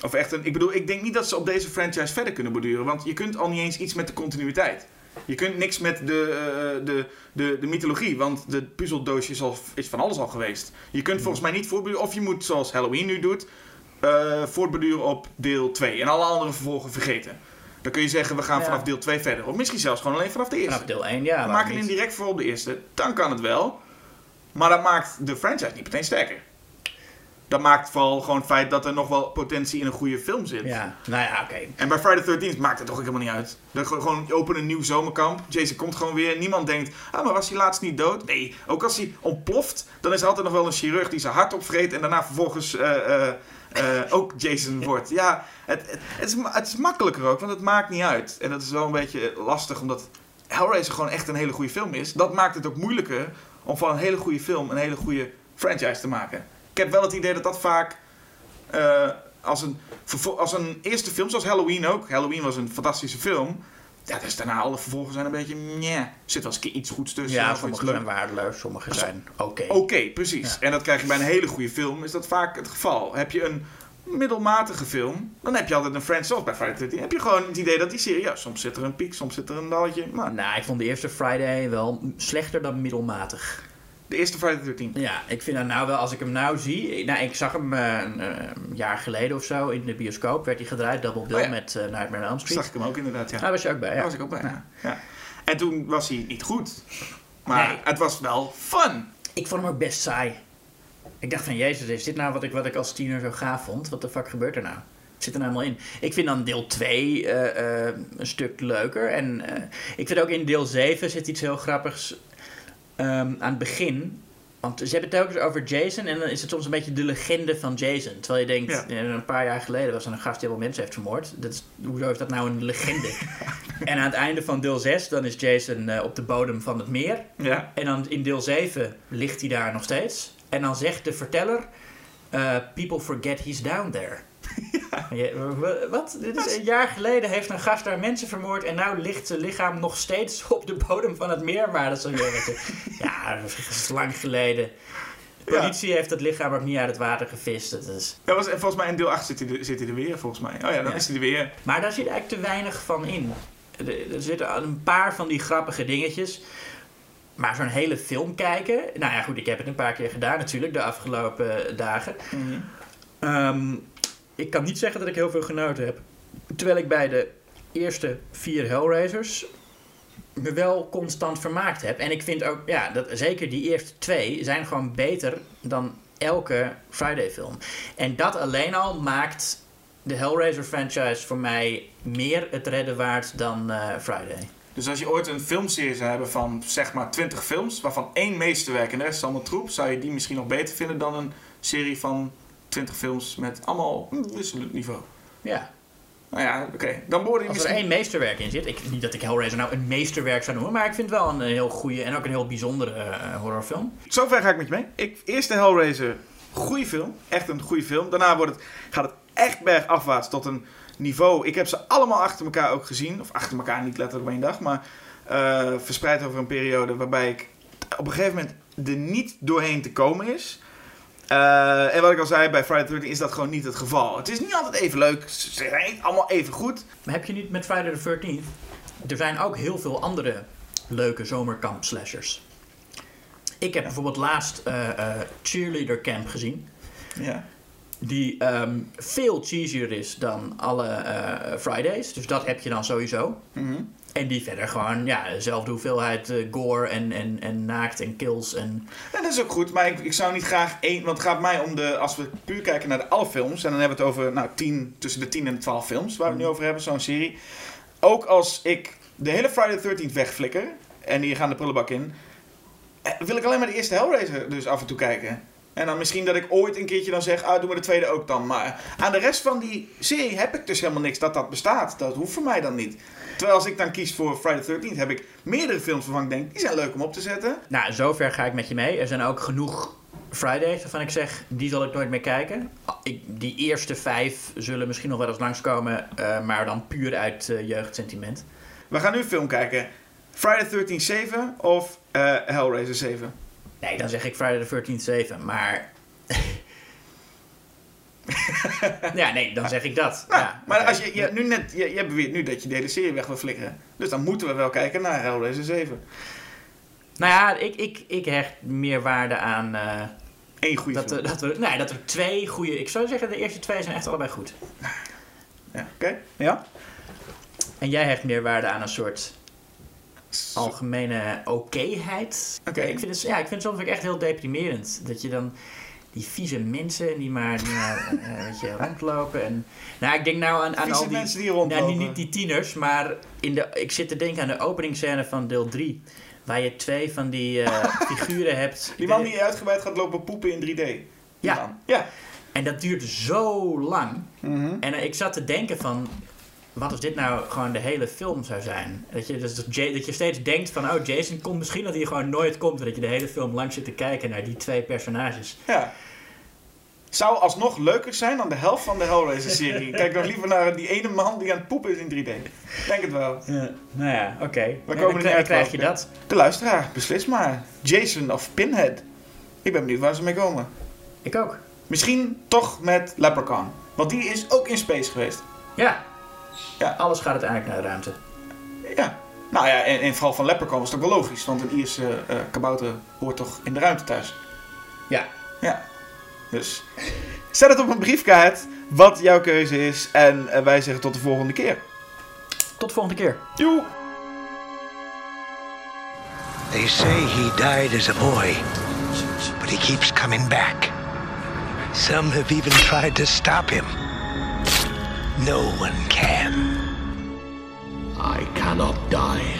Of echt een, ik bedoel, ik denk niet dat ze op deze franchise verder kunnen borduren. Want je kunt al niet eens iets met de continuïteit. Je kunt niks met de, eh, de, de, de mythologie, want de puzzeldoosje is, al, is van alles al geweest. Je kunt volgens mij niet voortborduren, of je moet zoals Halloween nu doet, eh voortborduren op deel 2 en alle andere vervolgen vergeten. Dan kun je zeggen, we gaan Ja. vanaf deel 2 verder. Of misschien zelfs gewoon alleen vanaf de eerste. Vanaf deel 1, ja. We waarom maken niet? hem direct voor op de eerste, dan kan het wel. Maar dat maakt de franchise niet meteen sterker. Dat maakt vooral gewoon het feit dat er nog wel potentie in een goede film zit. Ja, nou ja, oké. En bij Friday the 13th maakt het toch ook helemaal niet uit. Dat gewoon, opent een nieuw zomerkamp. Jason komt gewoon weer. Niemand denkt, ah, maar was hij laatst niet dood? Nee, ook als hij ontploft, dan is er altijd nog wel een chirurg die zijn hart opvreet en daarna vervolgens eh, eh, eh, ook Jason wordt. Ja, het, het, het, is, het is makkelijker ook, want het maakt niet uit. En dat is wel een beetje lastig, omdat Hellraiser gewoon echt een hele goede film is. Dat maakt het ook moeilijker om van een hele goede film een hele goede franchise te maken. Ik heb wel het idee dat dat vaak eh, als, een, als een eerste film, zoals Halloween ook. Halloween was een fantastische film. Ja, dus daarna alle vervolgen zijn een beetje... Er zit wel eens een keer iets goeds tussen. Ja, of sommige leuk. zijn waardeloos, sommige zijn oké. Oké, precies. Ja. En dat krijg je bij een hele goede film, is dat vaak het geval. Heb je een middelmatige film, dan heb je altijd een franchise, zoals bij Friday the 13. Heb je gewoon het idee dat die serie, ja, soms zit er een piek, soms zit er een dalletje. Maar Nou, ik vond de eerste Friday wel slechter dan middelmatig. De eerste Friday the 13 Ja, ik vind dat nou wel, als ik hem nou zie... Nou, ik zag hem eh, een eh, jaar geleden of zo in de bioscoop. Werd hij gedraaid, Double Bill Oh ja. met eh, Nightmare on Elm Street. Zag ik hem ook inderdaad, ja. Daar was je ook bij, ja. Daar was ik ook bij, ja. ja. En toen was hij niet goed. Maar Nee. het was wel fun. Ik vond hem ook best saai. Ik dacht van, jezus, is dit nou wat ik, wat ik als tiener zo gaaf vond? Wat de fuck gebeurt er nou? Het zit er nou helemaal in. Ik vind dan deel 2 eh, eh, een stuk leuker. En ik vind ook in deel 7 zit iets heel grappigs aan het begin. Want ze hebben het telkens over Jason en dan is het soms een beetje de legende van Jason. Terwijl je denkt, Ja. eh, een paar jaar geleden was er een gast die wel mensen heeft vermoord. Dat is, hoezo is dat nou een legende? en aan het einde van deel 6, dan is Jason eh, op de bodem van het meer. Ja. En dan in deel 7 ligt hij daar nog steeds. En dan zegt de verteller: eh, People forget he's down there. Ja, wa- wat? Dit is een jaar geleden heeft een gast daar mensen vermoord. En nu ligt zijn lichaam nog steeds op de bodem van het meer. Maar dat is wat je- Ja, dat is lang geleden. De Ja. politie heeft het lichaam ook niet uit het water gevist. Dat is... Dat was, en volgens mij in deel 8 zit hij, er, zit hij er weer, volgens mij. Oh ja, dan Ja. is hij er weer. Maar daar zit eigenlijk te weinig van in. Er zitten een paar van die grappige dingetjes. Maar zo'n hele film kijken. Nou ja, goed, ik heb het een paar keer gedaan natuurlijk de afgelopen dagen. Ehm, ik kan niet zeggen dat ik heel veel genoten heb. Terwijl ik bij de eerste vier Hellraisers me wel constant vermaakt heb. En ik vind ook, ja, dat, zeker die eerste twee zijn gewoon beter dan elke Friday film. En dat alleen al maakt de Hellraiser franchise voor mij meer het redden waard dan eh, Friday. Dus als je ooit een filmserie zou hebben van zeg maar 20 films, waarvan één meesterwerk en de rest is allemaal troep, zou je die misschien nog beter vinden dan een serie van 20 films met allemaal een wisselend niveau. Ja, Nou ja, oké. Dan behoorde je als er misschien... één meesterwerk in zit. Ik, niet dat ik Hellraiser nou een meesterwerk zou noemen, maar ik vind het wel een heel goede en ook een heel bijzondere eh, horrorfilm. Zover ga ik met je mee. Ik, eerste Hellraiser, goede film. Echt een goede film. Daarna wordt het, gaat het echt bergafwaarts tot een niveau. Ik heb ze allemaal achter elkaar ook gezien. Of achter elkaar, niet letterlijk op één dag. Maar eh, verspreid over een periode waarbij ik op een gegeven moment er niet doorheen te komen is. Eh, en wat ik al zei, bij Friday the 13 is dat gewoon niet het geval. Het is niet altijd even leuk. Ze zijn niet allemaal even goed. Maar heb je niet met Friday the 13th? Er zijn ook heel veel andere leuke zomerkamp slashers. Ik heb bijvoorbeeld laatst eh, eh, Cheerleader Camp gezien. Ja. Die ehm, veel cheesier is dan alle Fridays. Dus dat heb je dan sowieso. Mhm. En die verder gewoon, ja, dezelfde hoeveelheid eh, gore en, en, en naakt en kills. En, En dat is ook goed, maar ik, ik zou niet graag één. Want het gaat mij om de. Als we puur kijken naar de alle films. En dan hebben we het over nou, 10, tussen de 10 en de 12 films waar we het nu over hebben, zo'n serie. Ook als ik de hele Friday the 13th wegflikker. En die gaan de prullenbak in. eh, Wil ik alleen maar de eerste Hellraiser dus af en toe kijken. En dan misschien dat ik ooit een keertje dan zeg, ah, doen we de tweede ook dan. Maar aan de rest van die serie heb ik dus helemaal niks dat dat bestaat. Dat hoeft voor mij dan niet. Terwijl als ik dan kies voor Friday the 13th, heb ik meerdere films waarvan ik denk, die zijn leuk om op te zetten. nou, zover ga ik met je mee. Er zijn ook genoeg Fridays waarvan ik zeg, die zal ik nooit meer kijken. Ik, die eerste vijf zullen misschien nog wel eens langskomen, eh, maar dan puur uit eh, jeugdsentiment. We gaan nu een film kijken. Friday the 13th 7 of eh, Hellraiser 7? Nee, dan zeg ik Friday the 13th 7, maar... ja, nee, dan zeg ik dat. Nou, ja, maar als je, je, nu net, je, je beweert nu dat je de hele serie weg wil flikkeren. Dus dan moeten we wel kijken naar Hellraiser 7. Nou ja, ik, ik, ik hecht meer waarde aan eh, Eén goede dat, film. dat, er, nee, dat er twee goede... Ik zou zeggen, de eerste twee zijn echt allebei goed. Ja, Oké, ja? En jij hecht meer waarde aan een soort algemene okéheid. Oké. Ik vind het, ja, ik vind het soms ook echt heel deprimerend. Dat je dan die vieze mensen die maar, die maar eh, weet je, rondlopen. En, nou, ik denk nou aan, aan al die... mensen die rondlopen. Nou, niet, niet die tieners, maar in de, ik zit te denken aan de openingsscène van deel 3. Waar je twee van die eh, figuren hebt. Die man die uitgebreid gaat lopen poepen in 3D. Die Ja. man. Ja. En dat duurt zo lang. Mhm. En eh, ik zat te denken van... Wat als dit nou gewoon de hele film zou zijn? Dat je, dat, Ja- dat je steeds denkt van... Oh, Jason komt misschien dat hij gewoon nooit komt. En dat je de hele film lang zit te kijken naar die twee personages. ja. Zou alsnog leuker zijn dan de helft van de Hellraiser-serie. Kijk nog liever naar die ene man die aan het poepen is in 3D. Denk het wel. nou ja, oké. Dan komen er niet krijg- je dat. De luisteraar, beslis maar. Jason of Pinhead. Ik ben benieuwd waar ze mee komen. Ik ook. Misschien toch met Leprechaun. Want die is ook in space geweest. Ja. Ja. Alles gaat uiteindelijk naar de ruimte. Ja. Nou ja, en, en vooral van Leprechaun was het ook wel logisch. Want een Ierse eh, kabouter hoort toch in de ruimte thuis. Ja. Ja. Dus zet het op een briefkaart wat jouw keuze is. En eh, wij zeggen tot de volgende keer. Tot de volgende keer. Joe! They say he died as a boy, but he keeps coming back. Some have even tried to stop him. No one can. I cannot die.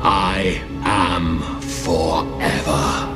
I am forever.